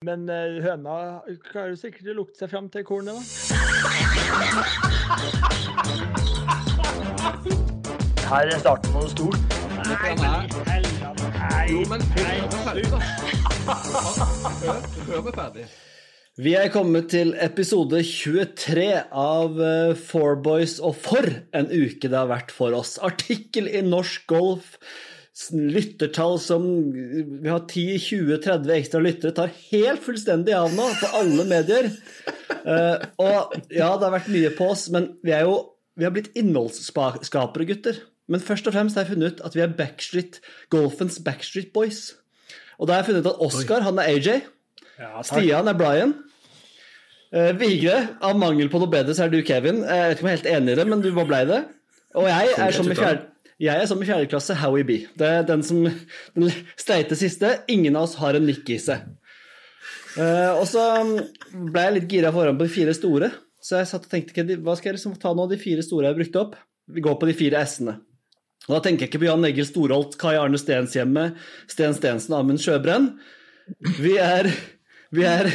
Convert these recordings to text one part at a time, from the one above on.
Men eh, høna klarer sikkert å lukte seg fram til kornet, da. Her er starten på noe stort. Nei. Nei. Jo, men hør vi er ferdig. Vi er kommet til episode 23 av eh, Four Boys, og for en uke det har vært for oss. Artikkel i Norsk Golf, lyttertall som Vi har 10-20-30 ekstra lyttere, tar helt fullstendig av nå på alle medier. Uh, og ja, det har vært mye på oss, men vi er jo vi har blitt innholdsskapere, gutter. Men først og fremst har jeg funnet ut at vi er Backstreet, golfens Backstreet Boys. Og da har jeg funnet ut at Oscar, han er AJ. Ja. Stian er Brian. Uh, Vigre, av mangel på noe bedre, så er du Kevin. Eh, Jeg vet ikke om jeg er helt enig i det, men du bare blei det. Og jeg er som i fjerde, jeg er som i fjerde klasse Howie B. Det er den som den streite siste. Ingen av oss har en nikk i seg. Uh, og så ble jeg litt gira foran på de fire store, så jeg satt og tenkte "Ok, hva skal jeg liksom ta nå, de fire store jeg har brukt opp? Vi går på de fire S-ene. Og da tenker jeg ikke på Jan Egil Storholt, Kai Arne Stenshjemmet, Sten Stensen og Amund Sjøbrenn. Vi er Vi er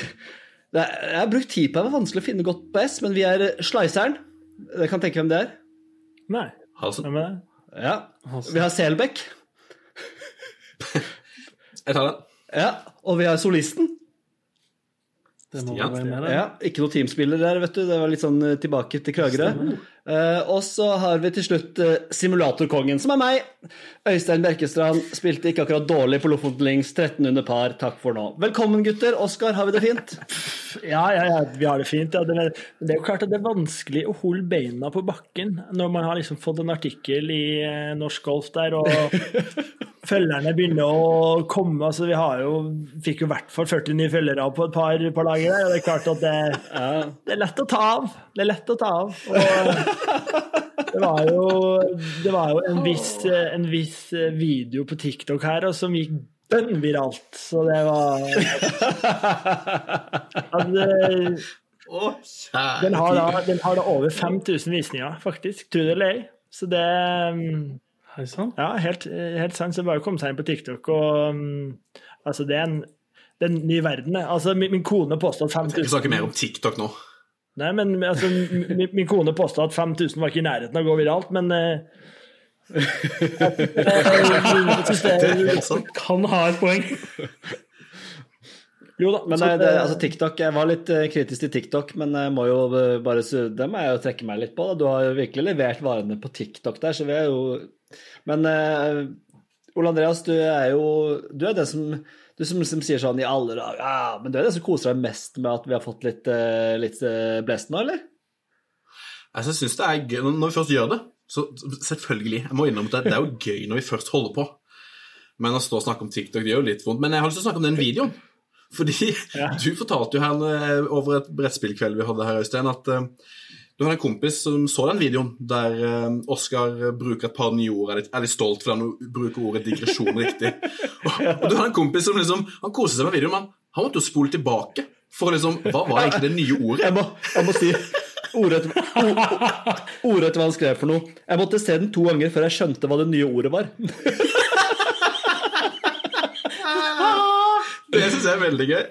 er, Jeg har brukt tid på det, det var vanskelig å finne godt på S, men vi er Sleiseren. Jeg kan tenke hvem det er? Nei, Halsen. hvem er det? Ja. Vi har Selbekk. Jeg tar den. Ja. Og vi har Solisten. Det må Stian. være med. Ja, Ikke noen teamspiller der, vet du. Det var litt sånn eh, tilbake til Kragerø. Eh, og så har vi til slutt eh, simulatorkongen, som er meg. Øystein Bjerkestrand spilte ikke akkurat dårlig på Lofoten Lings, 13 under par. Takk for nå. Velkommen, gutter. Oskar, har vi det fint? Ja, ja, ja, vi har det fint. Ja. Det, er, jo klart at det er vanskelig å holde beina på bakken når man har liksom fått en artikkel i eh, Norsk Golf der, og følgerne begynner å komme. altså Vi har jo, fikk jo i hvert fall 40 nye følgere på et par på laget der, og det er klart at det, det er lett å ta av. Det er lett å ta av. Og det var jo, det var jo en, viss, en viss video på TikTok her og som gikk bønn viralt, så det var at, den, har da, den har da over 5000 visninger, faktisk. Tro det eller ei. Så det mm, Hei sann. Ja, helt, helt sant. Så det bare å komme seg inn på TikTok og mm, Altså, det er en, det er en ny verden. det. Altså, min, min kone påstod 5000 Vi 5000 snakker mer om TikTok nå. Nei, men altså, min, min kone påstod at 5000 var ikke i nærheten av å gå viralt, men uh, jeg. Kan ha et poeng. Jo da, Men det, det, altså TikTok, Jeg var litt eh, kritisk til TikTok, men jeg må jo eh, bare, det må jeg jo trekke meg litt på. Da. Du har jo virkelig levert varene på TikTok der, så vi er jo Men uh, Ole Andreas, du er jo Du er den som du som som, sier sånn i alle dager ja, Men du er den som koser deg mest med at vi har fått litt, eh, litt eh, blest nå, eller? Altså, jeg synes det er gøy Når vi først gjør det, så selvfølgelig Jeg må innrømme at det er jo gøy når vi først holder på. Men å stå og snakke om TikTok det gjør jo litt vondt. Men jeg har lyst til å snakke om den videoen. Fordi du fortalte jo her eh, over et brettspillkveld vi hadde her, Øystein, at du har en kompis som så den videoen der eh, Oskar bruker et par nye ord. Er litt, stolt fordi han bruker ordet digresjon riktig. Og, og du har en kompis som liksom Han koser seg med videoen, men han måtte jo spole tilbake for liksom Hva var egentlig det nye ordet? Jeg må, jeg må si ordrett o- hva han skrev for noe. Jeg måtte se den to ganger før jeg skjønte hva det nye ordet var. Det syns jeg er veldig gøy.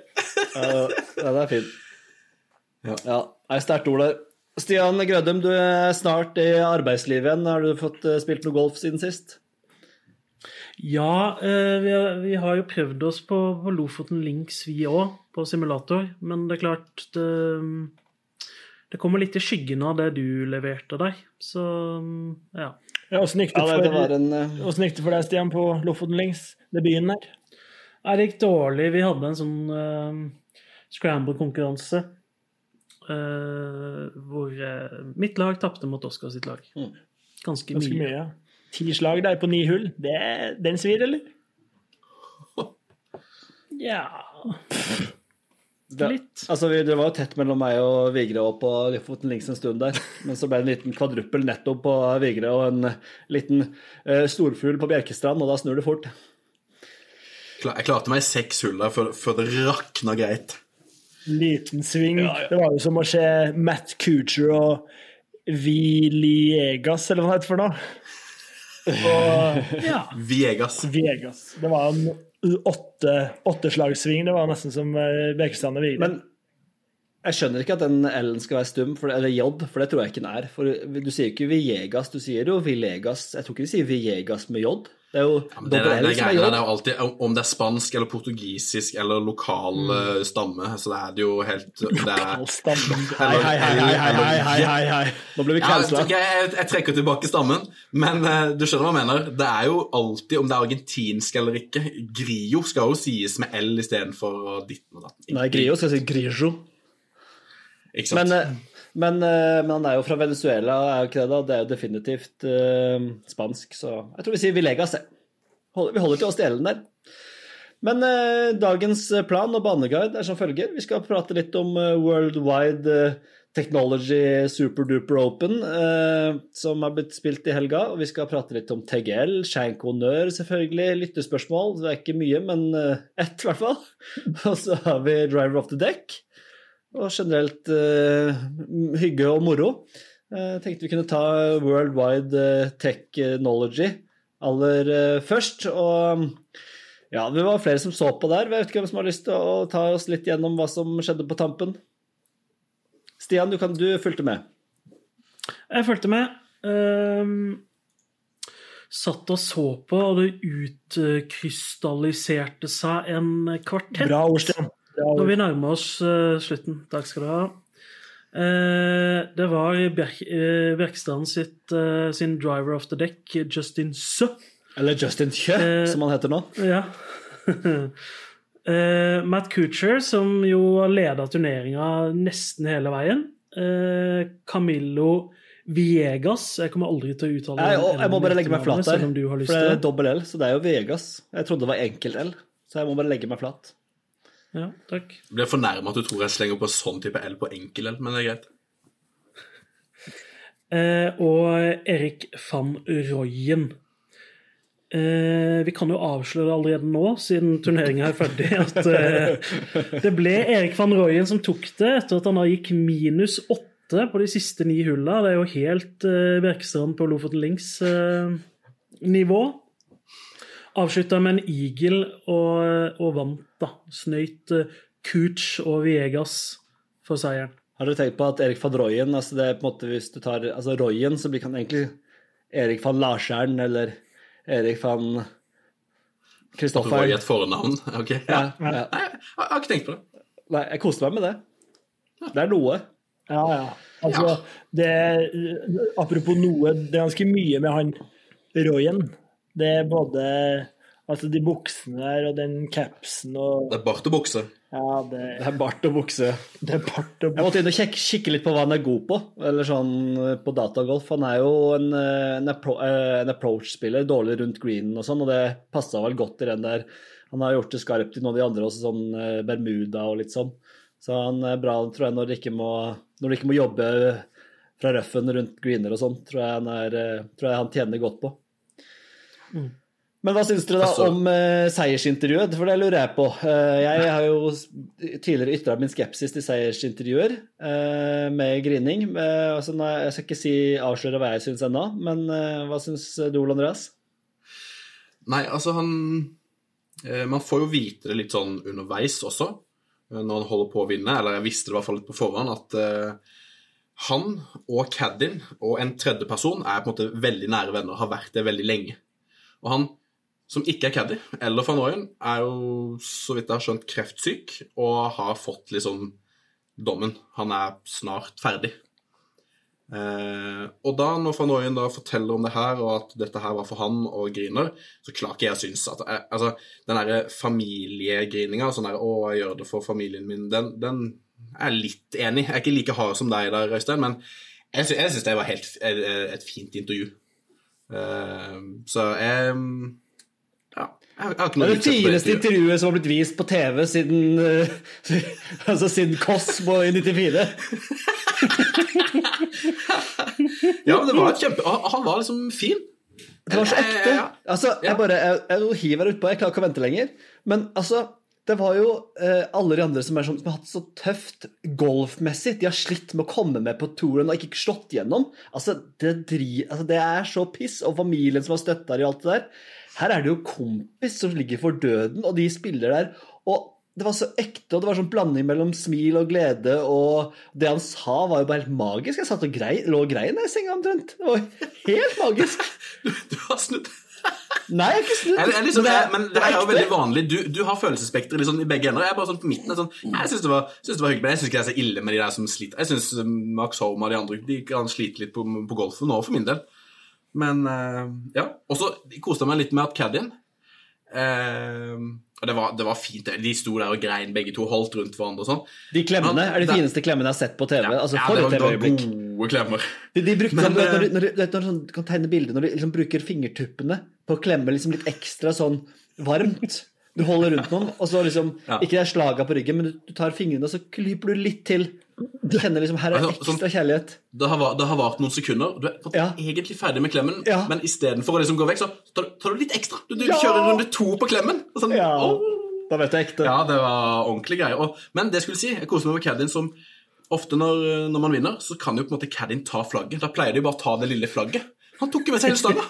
Ja, det er fint. Ja. Ja, er sterkt ord der. Stian Grødum, du er snart i arbeidslivet igjen. Har du fått eh, spilt noe golf siden sist? Ja, eh, vi har, vi har jo prøvd oss på, på Lofoten Links, vi òg, på simulator. Men det er klart det, det kommer litt i skyggen av det du leverte der. Så ja. Ja, gikk, Ja, det, det var for- en eh, gikk det for deg, Stian, på Lofoten Links, debuten her? Det gikk dårlig. Vi hadde en sånn uh, scramble-konkurranse. Eh, hvor eh, mitt lag tapte mot Oskar sitt lag. Mm. Ganske, Ganske mye. mye. ja. Ti slag der på ni hull. Det, den svir, eller? Ja det, Litt. Altså, vi, Det var jo tett mellom meg og Vigre og på Lofoten Links en stund der. Men så ble det en liten kvadruppel nettopp på Vigre og en liten uh, storfugl på Bjerkestrand, og da snur det fort. Jeg klarte meg i seks hull der før, før det rakna greit. Liten sving. Det var jo som å se Matt Coocher og Viliegas, eller hva det heter for noe. Og ja. Viegas. Vegas. Det var, åtte, åtteslagssving. Det var nesten som eh, Bekkstrand og Vigre. Jeg skjønner ikke at den L-en skal være stum, for, eller J, for det tror jeg ikke den er. For Du sier ikke Villegas, du sier jo Villegas. Jeg tror ikke de sier Villegas med J. Det er jo Ja, det, det, er J. det er jo alltid om det er spansk eller portugisisk eller lokal mm. stamme, så det er det jo helt det er. Hei, hei, hei, hei, hei. Nå ble vi ja, cancela. ok, jeg, jeg trekker tilbake stammen, men uh, du skjønner hva jeg mener. Det er jo alltid, om det er argentinsk eller ikke Grio skal jo sies med L istedenfor ditten og datten. Nei, Grio skal si Grijo. Ikke sant? Men, eh, men, eh, men han er jo fra Venezuela, er jo ikke det da? Det er jo definitivt uh, spansk, så jeg tror vi sier Villegas. Vi holder til oss til L-en der. Men uh, dagens plan og baneguide er som følger. Vi skal prate litt om uh, Worldwide uh, Technology Superduper Open, eh, som har blitt spilt i helga. Og vi skal prate litt om TGL, Shank Honnør selvfølgelig, lyttespørsmål. Det er ikke mye, men eh, ett i hvert fall. Og så har vi Driver of the Deck. Og generelt eh, hygge og moro. Jeg tenkte vi kunne ta Worldwide eh, Technology aller eh, først. Og ja, det var flere som så på der. Jeg vet ikke hvem som har lyst til å ta oss litt gjennom hva som skjedde på tampen. Stian, du, kan, du fulgte med. Jeg fulgte med. Um, satt og så på, og det utkrystalliserte seg en kvartett. Bra ord, Stian. Når vi nærmer oss uh, slutten. Takk skal du ha. Uh, det var Bjerk, uh, Bjerkstrand sitt, sin driver of the deck, Justin Sø. Eller Justin Kjø, som han heter nå. Ja. Matt Coocher, som jo har leda turneringa nesten hele veien. Camillo Viegas. Jeg kommer aldri til å uttale og jeg må bare legge meg flat der. For det er dobbel L, så det er jo Viegas. Jeg trodde det var enkelt L, så jeg må bare legge meg flat. Ja, takk. Jeg blir fornærma at du tror jeg slenger på sånn type L på enkel L, men det er greit. Eh, og Erik van Royen. Eh, vi kan jo avsløre det allerede nå, siden turneringa er ferdig, at eh, det ble Erik van Royen som tok det, etter at han da gikk minus åtte på de siste ni hulla. Det er jo helt eh, Bjerkestrand på Lofoten Links-nivå. Avslutta med en eagle og, og vant, da. Snøyt eh, Cooch og Viegas for seieren. Har dere tenkt på at Erik van Royen altså det er på en måte Hvis du tar altså Royen, så blir han egentlig Erik van Larsjern eller Erik van Du var Kristoffer. i et fornavn. ok? Ja, Ja. ja. Nei, jeg, har ikke tenkt på det. Nei, jeg koste meg med det. Det er noe. Ja, ja. Altså, det Apropos noe, det er ganske mye med han Royen. Det er både altså de buksene der og den capsen og Det er bart og bukse. Ja, det, Det er bart og bukse. det er bart og Jeg måtte inn og kikke, kikke litt på hva han er god på, eller sånn eh, på datagolf. Han er jo en, eh, en, appro eh, en approach-spiller, dårlig rundt greenen og sånn, og det passa vel godt i den der. Han har gjort det skarpt i noen av de andre også, sånn Bermuda og litt sånn. Så han er bra, tror jeg, når du ikke må, ikke må jobbe fra røffen rundt greener og sånn, tror, jeg han tror jeg han tjener godt på. Men hva syns dere da Altså- om uh, seiersintervjuet? For det lurer jeg på. Uh, jeg har jo tidligere ytra min skepsis til seiersintervjuer uh, med grining. Altså, nei, jeg skal ikke si avsløre hva jeg syns ennå, men hva syns du, Ole Andreas? Nei, altså han Man får jo vite det litt sånn underveis også, når han holder på å vinne. Eller jeg visste det i hvert fall litt på forhånd, at han og Caddin og en tredje person er på en måte veldig nære venner, har vært det veldig lenge. Og han som ikke er caddy, eller van Rooyen, er jo, så vidt jeg har skjønt, kreftsyk og har fått liksom dommen. Han er snart ferdig. Eh, og da, når van Rooyen da forteller om det her, og at dette her var for han, og griner, så klarer ikke jeg synes at jeg, Altså, den derre familiegrininga, sånn der 'Å, jeg gjør det for familien min', den, den er jeg litt enig. Jeg er ikke like hard som deg der, Øystein, men jeg, sy jeg syns det var helt, et, et fint intervju. Eh, så jeg Ja. Jeg, har ikke Det er det fineste intervjuet. som har blitt vist på TV siden eh, Altså siden Cosmo i 94. Ja, men det var et kjempe... Han var liksom fin. Det var så Eh, ekte. Altså, jeg bare jeg, jeg hiver utpå, jeg klarer ikke å vente lenger. Men altså, det var jo eh, alle de andre som, sånn, som har hatt det så tøft golfmessig. De har slitt med å komme med på touren og ikke slått gjennom. Altså, det, dri, altså, det er så piss. Og familien som har støtta dem i alt det der. Her er det jo kompis som ligger for døden, og de spiller der. Og det var så ekte, og det var sånn blanding mellom smil og glede, og det han sa, var jo bare helt magisk. Jeg satt og grei, lå og grein i senga omtrent. Det var helt magisk. Du har snudd. Nei, jeg er ikke snudd. Jeg, jeg, liksom, Men jeg, men det her er jo veldig vanlig. Du, du har følelsesspekteret liksom, i begge ender. Jeg er bare sånn på midten. Sånn, jeg syns det, var- synes det var hyggelig, men jeg syns ikke det er så ille med de der som sliter. Jeg syns Max Holm og de andre de kan slite litt på, på golfen nå, for min del. Men eh, ja. Og så koste jeg meg litt med at caddien eh, og det var, det var fint. De sto der og grein, begge to holdt rundt hverandre og sånn. De klemmene men, er de fineste klemmene jeg har sett på TV. altså Ja, det var, det var gode klemmer. De, de brukte Men, sånn, når, eh, du- når, du- når du sånn, kan tegne bilder, når du liksom bruker fingertuppene på å klemme liksom litt ekstra sånn varmt. Du holder rundt noen, og så liksom Ja. Ikke det er slaga på ryggen, men du, du tar fingrene og så klyper du litt til. Du kjenner liksom Her er ekstra sånn- kjærlighet. Det har, det har vart noen sekunder. Du er Ja. egentlig ferdig med klemmen, Ja. men istedenfor å liksom gå vekk, så tar tar du litt ekstra. Du, du Ja. kjører runde to på klemmen. Sånn, Ja. Da vet jeg ekte. Ja, det var ordentlig greier. Og, men det skulle si, jeg koser meg med caddien som Ofte når, når man vinner, så kan jo på en måte caddien ta flagget. Da pleier de bare å ta det lille flagget. Han tok jo med seg hele stanga!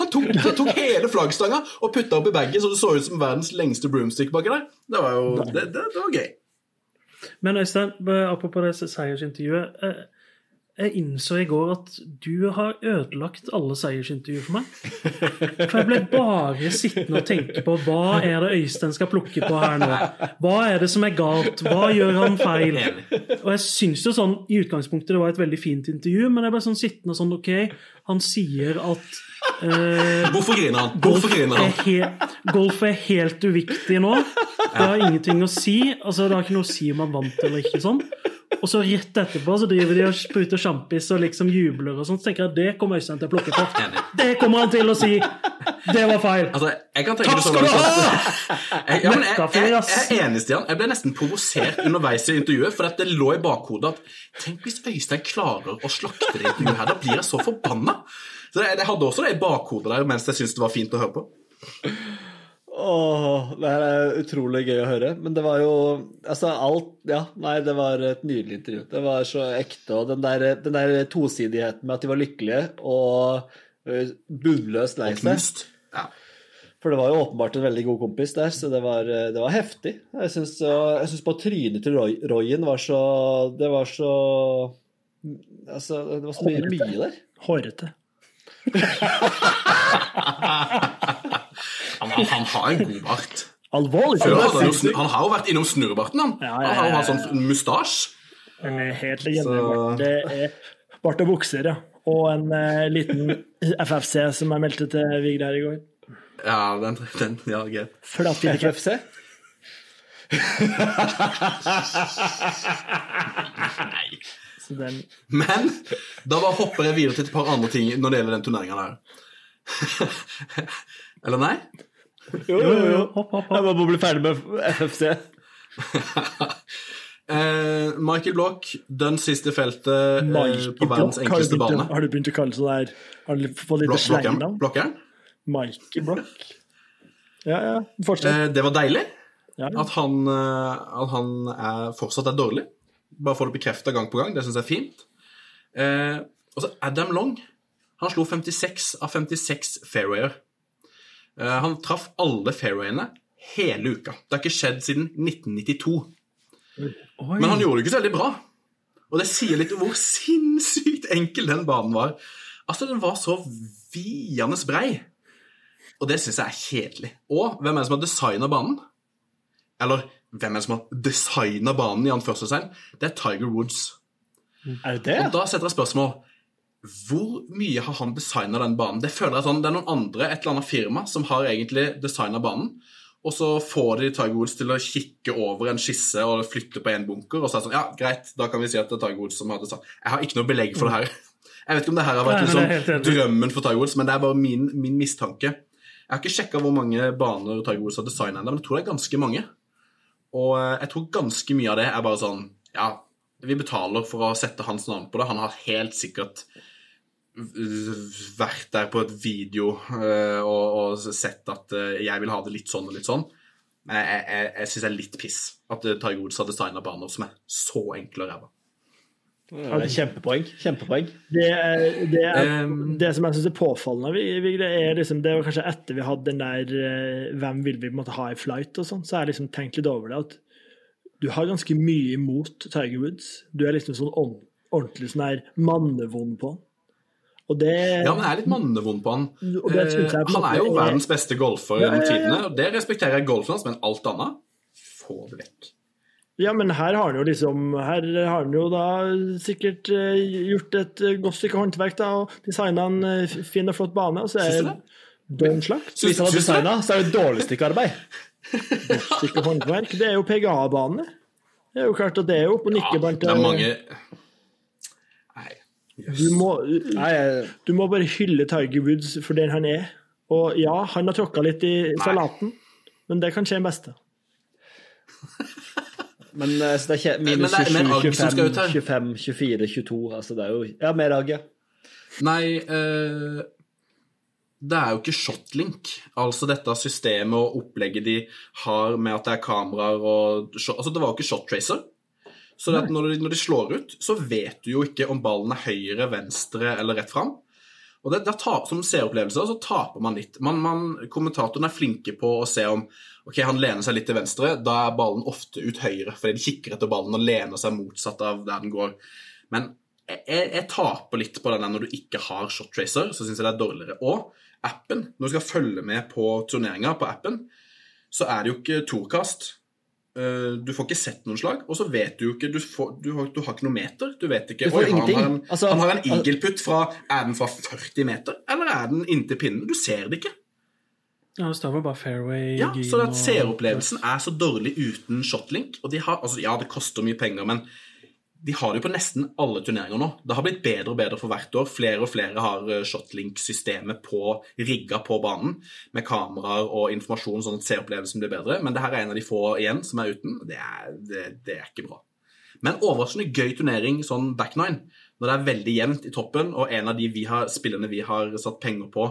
Han tok, han tok hele flaggstanga og putta opp i bagen så det så ut som verdens lengste broomstick baki der. Det var jo det, det, det var gøy. Men Øystein, apropos det seiersintervjuet. Jeg innså i går at du har ødelagt alle seiersintervjuer for meg. For jeg ble bare sittende og tenke på hva er det Øystein skal plukke på her nå? Hva er det som er galt? Hva gjør han feil? Og jeg syns jo sånn i utgangspunktet det var et veldig fint intervju, men jeg ble sånn sittende sånn OK, han sier at eh, Hvorfor griner han? Hvorfor griner er, han? Er golf er helt uviktig nå. Det har ingenting å si. Altså, det har ikke noe å si om han vant eller ikke. sånn. Og så rett etterpå så driver de og spruter sjampis og liksom jubler og sånt. Så tenker jeg det kommer Øystein til å plukke på. Det kommer han til å si! Det var feil. Altså, Takk skal du ha! Jeg, ja, jeg, jeg, jeg er enig, Stian. Jeg ble nesten provosert underveis i intervjuet, for det lå i bakhodet at Tenk hvis Øystein klarer å slakte det intervjuet her. Da blir jeg så forbanna. Så jeg hadde også det i bakhodet der mens jeg syntes det var fint å høre på. Åh, det her er utrolig gøy å høre. Men det var jo Altså, alt Ja, nei, det var et nydelig intervju. Det var så ekte. Og den der, den der tosidigheten med at de var lykkelige og bunnløst lei seg. Ja. For det var jo åpenbart en veldig god kompis der, så det var, det var heftig. Jeg syns, jeg syns bare trynet til Roy, Royen var så Det var så Altså, det var så mye, mye der. Hårete. Han, han, han har en god bart. Alvorlig Før han, han har jo vært innom snurrebarten, han. Ja, ja, Han har jo sånn mustasje. Helt legende. Bart. Det er bart og bukser, ja. Og en eh, liten FFC som jeg meldte til Vigre her i går. Ja, den, den ja, greit. FFC? Nei. Så den Men da bare hopper jeg videre til et par andre ting når det gjelder den turneringa der. Eller nei? Jo, jo, jo. Hopp, hopp, Jeg hopp. må bli ferdig med FFC. Eh, Michael Block, den siste feltet eh, på verdens Block, enkleste bane. Har du begynt å kalle sånn der Har du fått litt slengnavn? Blokkeren? Michael Block. Ja, ja. Fortsett. Eh, det var deilig Ja. at han, eh, at han er, fortsatt er dårlig. Bare få det bekrefta gang på gang. Det syns jeg er fint. Eh, og så Adam Long. Han slo 56 av 56 fairwayer. Eh, han traff alle fairwayene hele uka. Det har ikke skjedd siden 1992. Oi. Men han gjorde det ikke så veldig bra. Og det sier litt om hvor sinnssykt enkel den banen var. Altså, den var så viende brei. Og det syns jeg er kjedelig. Og hvem er det som har designa banen? Eller hvem er det som har designa banen, i anførselstegn? Det er Tiger Woods. Er det det? Og da setter jeg spørsmål Hvor mye har han designa den banen? Det føler jeg sånn, det er noen andre, et eller annet firma, som har egentlig designa banen. Og så får de Tiger Woods til å kikke over en skisse og flytte på en bunker. Og så er det sånn, ja, greit, da kan vi si at det er Tiger Woods som har designet. Jeg har ikke noe belegg for det her. Jeg vet ikke om det her har vært liksom drømmen for Tiger Woods, men det er bare min, min mistanke. Jeg har ikke sjekka hvor mange baner Tiger Woods har designa ennå, men jeg tror det er ganske mange. Og eh, jeg tror ganske mye av det er bare sånn Ja, vi betaler for å sette hans navn på det. Han har helt sikkert vært der på et video eh, og, og sett at eh, jeg vil ha det litt sånn og litt sånn. Men jeg, jeg, jeg syns det er litt piss at eh, Tiger Woods har designa baner som er så enkle og ræva. Ja, det er kjempepoeng. Kjempepoeng. Det, er- det, er, Um, det som jeg syns er påfallende, vi- vi- det er liksom, det var kanskje etter vi hadde den der Hvem vil vi måtte ha i flight og sånn, så har jeg liksom tenkt litt over det. At du har ganske mye imot Tiger Woods. Du er liksom sånn ord- ordentlig sånn her mannevond på han. Og det Ja, men jeg er litt mannevond på han. På Eh, han er jo er- verdens beste golfer Ja, ja, gjennom ja. tidene, og det respekterer jeg golfen hans, men alt annet få det vekk. Ja, men her har han jo liksom Her har han jo da sikkert eh, gjort et eh, godt stykke håndverk da, og designa en fin og flott bane, og så Syns er du det det? dønn slakt. Hvis han har designa, så er det et dårlig stykke arbeid. håndverk. Det er jo PGA-bane. Det er jo klart at det er jo oppe og Ja, blant det er mange Nei. du må, du må bare hylle Tiger Woods for den han er. Og ja, han har tråkka litt i salaten, men det kan skje en beste. men eh, så det er ikke minus er mer 27, agg som skal 25, ut her. 25, 24, 22. Altså det er jo Ja, mer agg, ja. Nei eh, Det er jo ikke shotlink. Altså dette systemet og opplegget de har med at det er kameraer og Altså, det var jo ikke shot-tracer. Så når, de, når de slår ut, så vet du jo ikke om ballen er høyre, venstre eller rett fram. Og det, det tar, Som seeropplevelse så taper man litt. Man, man, kommentatorene er flinke på å se om ok, han lener seg litt til venstre. Da er ballen ofte ut høyre, fordi de kikker etter ballen og lener seg motsatt av der den går. Men jeg, jeg taper litt på den der når du ikke har shot tracer. Så syns jeg det er dårligere. Og appen, når du skal følge med på turneringa på appen, så er det jo ikke tourkast. Eh, Du får ikke sett noen slag, og så vet du jo ikke Du, får, du, har, du har ikke noe meter. Du vet ikke Du får Oi, han har en, Altså, han har en eagle-putt fra Er den fra 40 meter, eller er den inntil pinnen? Du ser det ikke. Ja, det står vel bare fairway Ja, så at seeropplevelsen er så dårlig uten shotlink. Og de har, altså, ja, det koster mye penger, men de har det jo på nesten alle turneringer nå. Det har blitt bedre og bedre for hvert år. Flere og flere har eh, shotlink-systemet på, rigga på banen, med kameraer og informasjon, sånn at seeropplevelsen blir bedre. Men det her er en av de få igjen som er uten. Det er, det, det er ikke bra. Men overraskende gøy turnering, sånn back nine, når det er veldig jevnt i toppen, og en av de vi har, spillerne vi har satt penger på,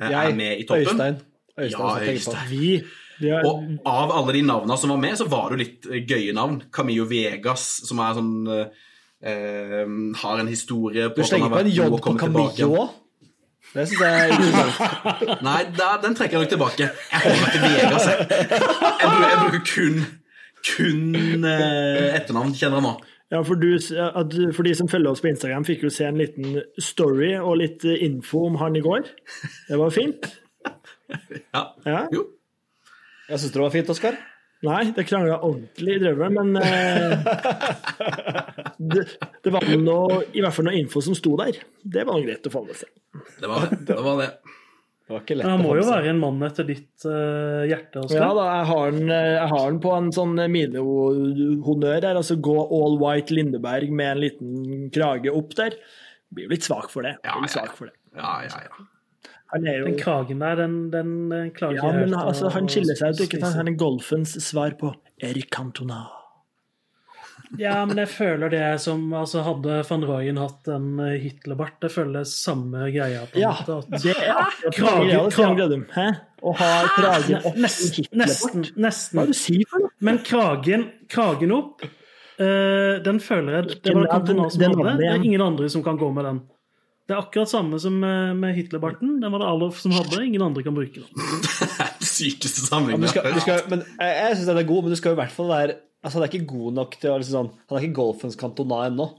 eh, er Jeg, med i toppen. Øystein. Øystein Ja. Øystein. Vi, har, Og av alle de navnene som var med, så var det jo litt eh, gøye navn. Camillo Vegas, som er sånn eh, eh, Har en historie på Du slenger på en J på. Camillo òg? Det syns jeg er interessant. Nei, da, den trekker jeg nok tilbake. Jeg holder meg til Vegas. Jeg, jeg, bruker, jeg bruker kun kun eh, etternavn, kjenner jeg nå. ja, for, du, at, for de som følger oss på Instagram, fikk jo se en liten story og litt eh, info om han i går. Det var fint. Ja. Ja. Jo. Jeg syns det var fint, Oskar. Nei, det krangla ordentlig i drøvelen, men eh, det, det var noe, i hvert fall noe info som sto der. Det var noe greit å få med seg. Det var det. det, var det. Det var ikke lett Men han må jo være en mann etter ditt uh, hjerte. Oskar. Ja da, jeg har den, eh, jeg har den på en sånn minehonnør der. Altså gå all white Lindeberg med en liten krage opp der. Blir jo litt svak for det. Ja, ja, svak for det. Ja, ja, ja. Jo Den kragen der, den, den eh, klarer Ja, men helt altså, han skiller seg ut. ikke sant? Han er golfens svar på Erik Cantona. Ja, men jeg føler det som altså, Hadde van Rooyen hatt en eh, Hitlerbart, det føles samme greia. på en Ja, måte. at- det er akkurat Krage- greia, krage- Hæ? Å ha kragen opp i Nesten, nesten, Hva er det du sier for noe? Men kragen, kragen opp, uh, den føler jeg Det var det Cantona som hadde Det er ingen andre som kan gå med den. Det er akkurat samme som med, med Hitlerbarten. Den var det Alof som hadde. Ingen andre kan bruke den. Det er den sykeste Ja, du skal, du sammenligninga. skal, men jeg, jeg syns den er god, men du skal jo i hvert fall være Altså, Han er ikke god nok til å liksom sånn Han er ikke golfens kantona ennå.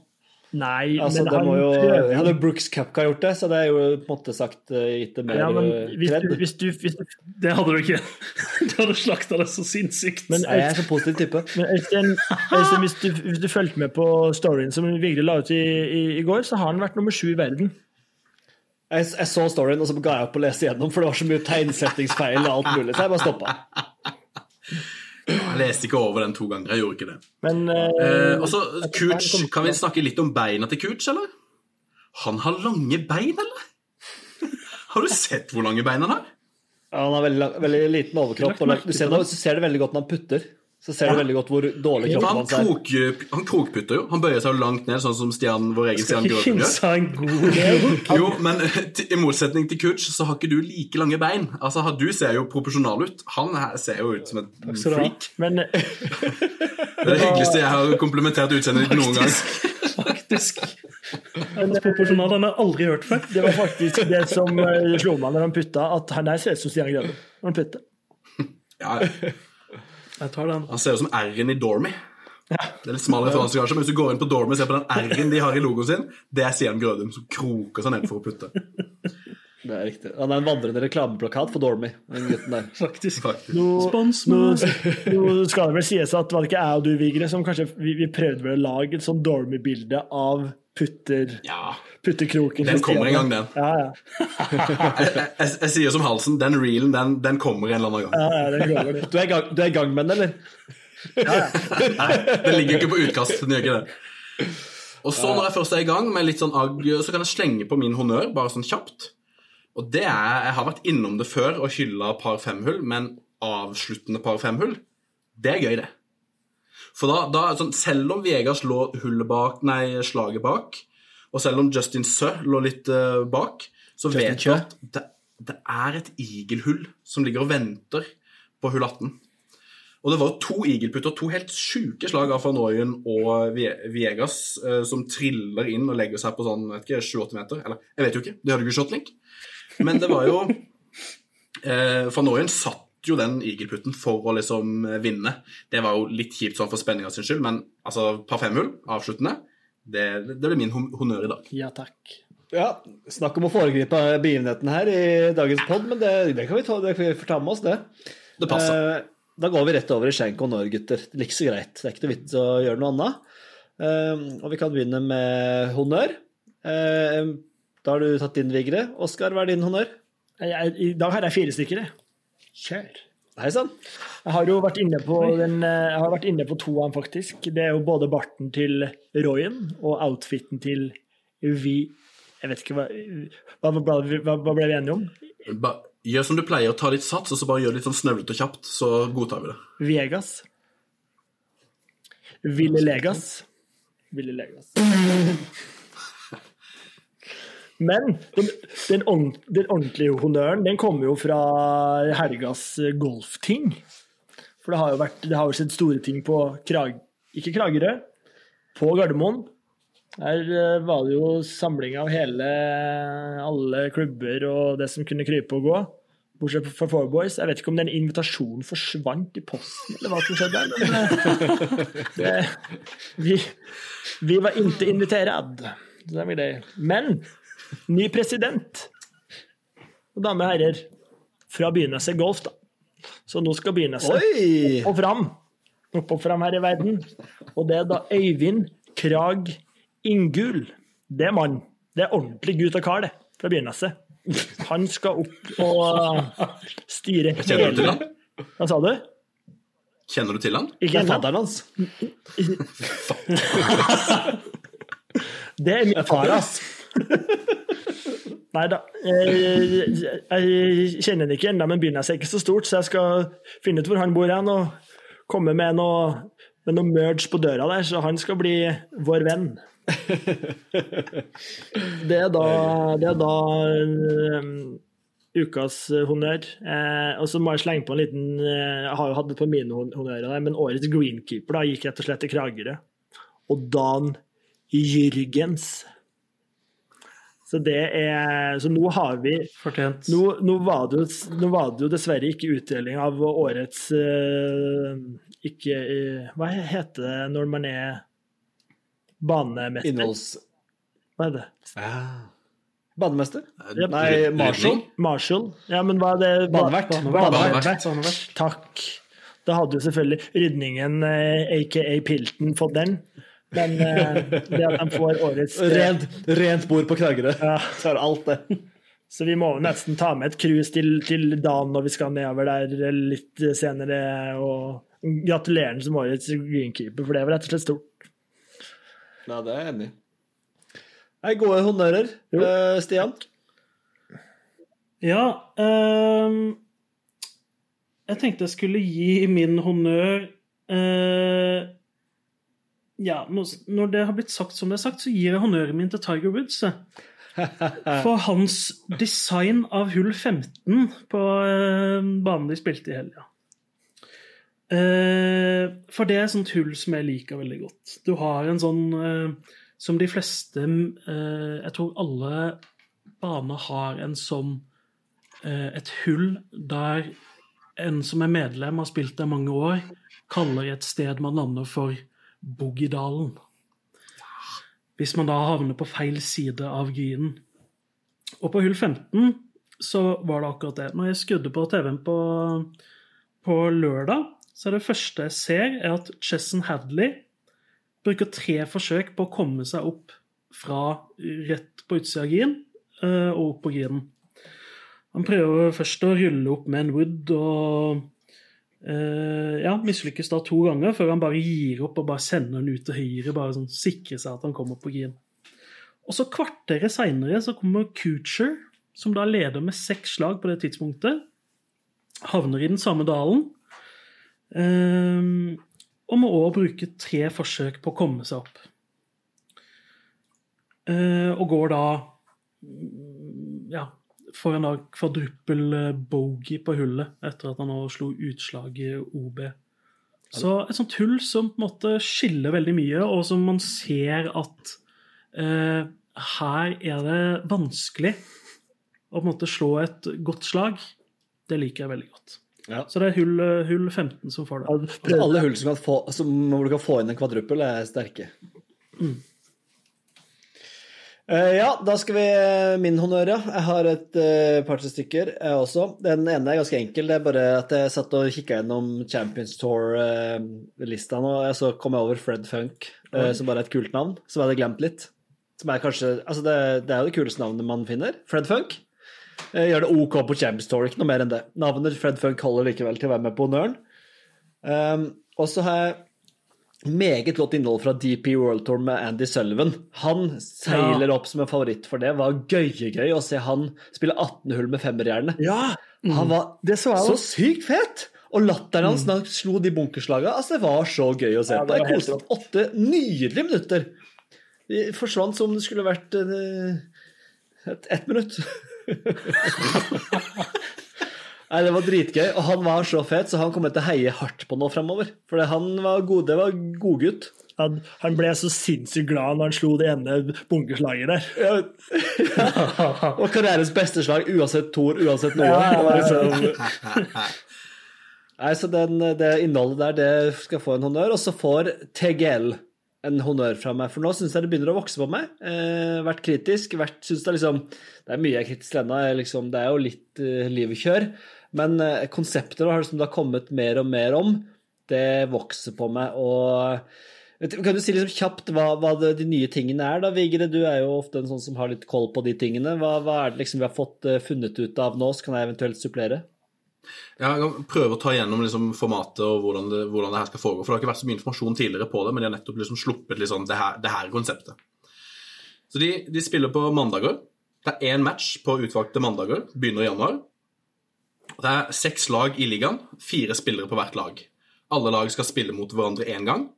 Nei, Altså, men det han må jo, hadde Brooks Cupka gjort det, så det er jo på en måte sagt eh, gitt det mer ja, men eh, hvis kred. hvis du, hvis du Det hadde du ikke. Du hadde slakta det så sinnssykt. Men Jeg er så positiv type. Men Øystein, Øystein hvis, du, hvis du fulgte med på storyen som Vigre la ut i, i, i går, så har han vært nummer sju i verden. Jeg, jeg så storyen, og så ga jeg opp å lese igjennom, for det var så mye tegnsettingsfeil og alt mulig, så jeg bare stoppa. Jeg leste ikke over den to ganger. Jeg gjorde ikke det. Men Eh, eh, og Cooch, kan vi snakke litt om beina til Cooch, eller? Han har lange bein, eller? Har du sett hvor lange bein han har? Ja, han har veldig, veldig liten overkropp, og du ser, du ser det veldig godt når han putter. Så ser du veldig godt hvor dårlig kroppen han, hans er. krok, han krokputter jo. Han bøyer seg jo langt ned, sånn som Stian, vår egen Stian Ikke Grøven gjør. en. Jo, men i motsetning til Kutch, så har ikke du like lange bein. Altså, Du ser jo proporsjonal ut. Han her ser jo ut som et ha. freak. men Det er det hyggeligste jeg har komplimentert utseendet ditt noen gang. Faktisk. Hans proporsjonal. han har jeg aldri hørt før. Det var faktisk det som eh, slo meg når han putta, at han der ser ut som Stian Grønne når han putter. Ja, Jeg tar den. Han ser ut som R-en i Dormy. Det er litt smal referanse, kanskje, men hvis du går inn på Dormy og ser på den R-en de har i logoen sin, det er Stian Grødum som kroker seg ned for å putte. Det er riktig. Han er en vandrende reklameplakat for Dormy, den gutten der. Faktisk. Faktisk. Nå, Spons nå, nå skal det vel sies at var det ikke jeg og du, Vigre, som kanskje vi, vi prøvde vel å lage et sånn Dormy-bilde av putter, Ja. putterkroken. Den kommer en gang, den. Ja, ja. Jeg, jeg, jeg, jeg sier som halsen, den reelen, den, den kommer en eller annen gang. ja, ja den kommer. Du er, gang, du er i gang med den, eller? Nei, den ligger ikke på utkast. Den gjør ikke det. Og så når jeg først er i gang med litt sånn agg, så kan jeg slenge på min honnør, bare sånn kjapt. Og det er Jeg har vært innom det før og hylla par femhull, men avsluttende par femhull, det er gøy, det. For da, da sånn, Selv om Vegas lå hullet bak, nei, slaget bak, og selv om Justin Sø lå litt uh, bak, så Justin vet du at det, det er et igelhull som ligger og venter på hull 18. Og det var jo to igelputter, to helt sjuke slag av van Ooyen og Vie- Viegas uh, som triller inn og legger seg på sånn vet ikke, 7-8 meter. Eller, jeg vet jo ikke, de hadde jo ikke shotlink. Men det var jo eh, Van Ooyen satt jo den igelputten for å liksom eh, vinne. Det var jo litt kjipt sånn for spenninga sin skyld, men altså par femhull, avsluttende, det, det blir min honnør i dag. ja takk. Ja, Snakk om å foregripe begivenheten her i dagens pod, men det, det kan vi ta, det kan vi få ta med oss, det. Det passer. Eh, da går vi rett over i skjenk og Norge, gutter. Det er ikke så greit. Det er ikke noe vits å gjøre noe annet. Eh, og vi kan begynne med honnør. Eh, da har du tatt din, Vigre. Oskar, hva er din honnør? Jeg, I dag har jeg fire stykker. jeg. Kjør. Hei sann. Jeg har jo vært inne på, den, eh, jeg har vært inne på to av dem, faktisk. Det er jo både barten til Royen og outfiten til Vi Jeg vet ikke hva Hva, hva, hva, hva ble vi enige om? Ba, gjør som du pleier, ta litt sats, og så bare gjør litt sånn snøvlete og kjapt, så godtar vi det. Vegas. Ville Legas. Ville Legas. Men den, den, den ordentlige honnøren den kommer jo fra helgas golfting. For det har jo, vært, det har jo skjedd store ting på Krag... Ikke Kragerø, på Gardermoen. Der eh, var det jo samling av hele alle klubber og det som kunne krype og gå. Bortsett fra Four Boys. Jeg vet ikke om den invitasjonen forsvant i posten, eller hva som skjedde der. Men eh, det, vi, vi var ikke invitert. Er. Men ny president, og damer og herrer, fra Byneset Golf, da. Så nå skal Byneset opp og fram. Opp og fram her i verden. Og det er da Øyvind Krag Inngul. Det er mann. Det er ordentlig gutt og kar, det, fra Byneset. Han skal opp og styre Kjenner du til han? Hva sa du? Kjenner du til han? Det Ikke er ennå? fadderen hans. Det er min far, ass. Nei da. Jeg, jeg kjenner den ikke ennå, men byen er ikke så stort, så jeg skal finne ut hvor han bor hen og komme med noe, med noe merge på døra der, så han skal bli vår venn. Det er da, det er da um, ukas honnør. Eh, og så må jeg slenge på en liten eh, Jeg har jo hatt det på mine honnører, der, men årets greenkeeper da, gikk rett og slett til Kragerø. Og Dan Jürgens. Så det er Så nå har vi Fortjent. Nå, nå, var, det jo, nå var det jo dessverre ikke utdeling av årets eh, Ikke eh, Hva heter det når man er banemester? Innholds... Hva er det? Banemester? Eh, Nei? Marshall? Marshall? Ja, men hva er det? Banevert. Banevert. Takk. Da hadde jo selvfølgelig rydningen, aka Pilten, fått den. Men uh, det at de får årets eh, Rent, rent bord på Kragerø. Ja. Så er det alt, det. Så vi må nesten ta med et cruise til, til Dan når vi skal nedover der litt senere. Og gratulerer som årets greenkeeper, for det var rett og slett stort. Ja, det er jeg enig i. Gode honnører. Eh, Stian? Ja um, Jeg tenkte jeg skulle gi min honnør eh, Ja, når det har blitt sagt som det er sagt, så gir jeg honnøren min til Tiger Woods. For hans design av hull 15 på eh, banen de spilte i helga. Eh, for det er et sånt hull som jeg liker veldig godt. Du har en sånn eh, som de fleste Jeg tror alle baner har en som eh, et hull der en som er medlem, har spilt der mange år, kaller et sted man lander for Boogiedalen. Hvis man da havner på feil side av greenen. Og på hull 15 så var det akkurat det. Når jeg skrudde på TV-en på, på lørdag, så er det første jeg ser, er at Chesson Hadley bruker tre forsøk på å komme seg opp fra rett på utsida av green eh, og opp på greenen. Han prøver først å rulle opp med en wood og eh, ja, mislykkes da to ganger før han bare gir opp og bare sender den ut til høyre, bare sånn sikrer seg at han kommer på green. Og så kvarteret seinere så kommer Coocher, som da leder med seks slag på det tidspunktet. Havner i den samme dalen. Uh, og må òg bruke tre forsøk på å komme seg opp. Uh, og går da mm, ja, får en da kvadruppel bogey på hullet etter at han nå slo utslag i OB. Så et sånt hull som på en måte skiller veldig mye, og som man ser at eh, her er det vanskelig å på en måte slå et godt slag. Det liker jeg veldig godt. Ja. Så det er hull, hull 15 som får det. Altså, alle hull som kan få, som, hvor du kan få inn en kvadruppel, er sterke. Mm. Eh, ja, da skal vi min honnør, ja. Jeg har et uh, par-tre stykker, jeg også. Den ene er ganske enkel. Det er bare at jeg satt og kikka gjennom Champions Tour-lista nå, og så kom jeg over Fred Funk, uh, som bare er et kult navn. Som jeg hadde glemt litt. Som er kanskje Altså, det, det er jo det kuleste navnet man finner. Fred Funk. Uh, gjør det OK på Champions Tour, ikke noe mer enn det. Navnet Fred Funk holder likevel til å være med på honnøren. Um, og så har jeg meget godt innhold fra DP World Tour med Andy Sullivan. Han seiler opp som en favoritt for det. Det var gøyegøy å se han spille 18 hull med femmerjernet. Ja! Han var Det så så sykt fet! Og latteren hans mm. slo de bunkerslagene, altså det var så gøy å se Ja, på. Jeg koste meg åtte nydelige minutter. De forsvant som det skulle vært ett et, minutt. Nei, det var dritgøy, og han var så fet, så han kommer til å heie hardt på nå fremover. For han var god, det var godgutt. Han, han ble så sinnssykt glad når han slo det ene bunkerslaget der. Og karrierens beste slag uansett Thor, uansett noe. Ja, ja, liksom- Nei, så den, det innholdet der, det skal få en honnør. Og så får TGL en honnør fra meg, for nå syns jeg det begynner å vokse på meg. Eh, vært kritisk. Vært, synes det, er liksom, det er mye jeg er kritisk ennå. Liksom, det er jo litt eh, liv i kjør. Men eh, konseptet har liksom, det har kommet mer og mer om. Det vokser på meg. og Kan du si liksom kjapt hva, hva de nye tingene er, da, Vigre? Du er jo ofte en sånn som har litt koll på de tingene. Hva, hva er det liksom vi har fått eh, funnet ut av nå? Så kan jeg eventuelt supplere. Jeg kan prøve å ta gjennom liksom, formatet og hvordan det, hvordan det her skal foregå. For det har ikke vært så mye informasjon tidligere på det, men de har nettopp liksom sluppet sånn, det, her, det her konseptet. Så de, de spiller på mandager. Det er én match på utvalgte mandager. Begynner i januar. Det er seks lag i ligaen. Fire spillere på hvert lag. Alle lag skal spille mot hverandre én gang.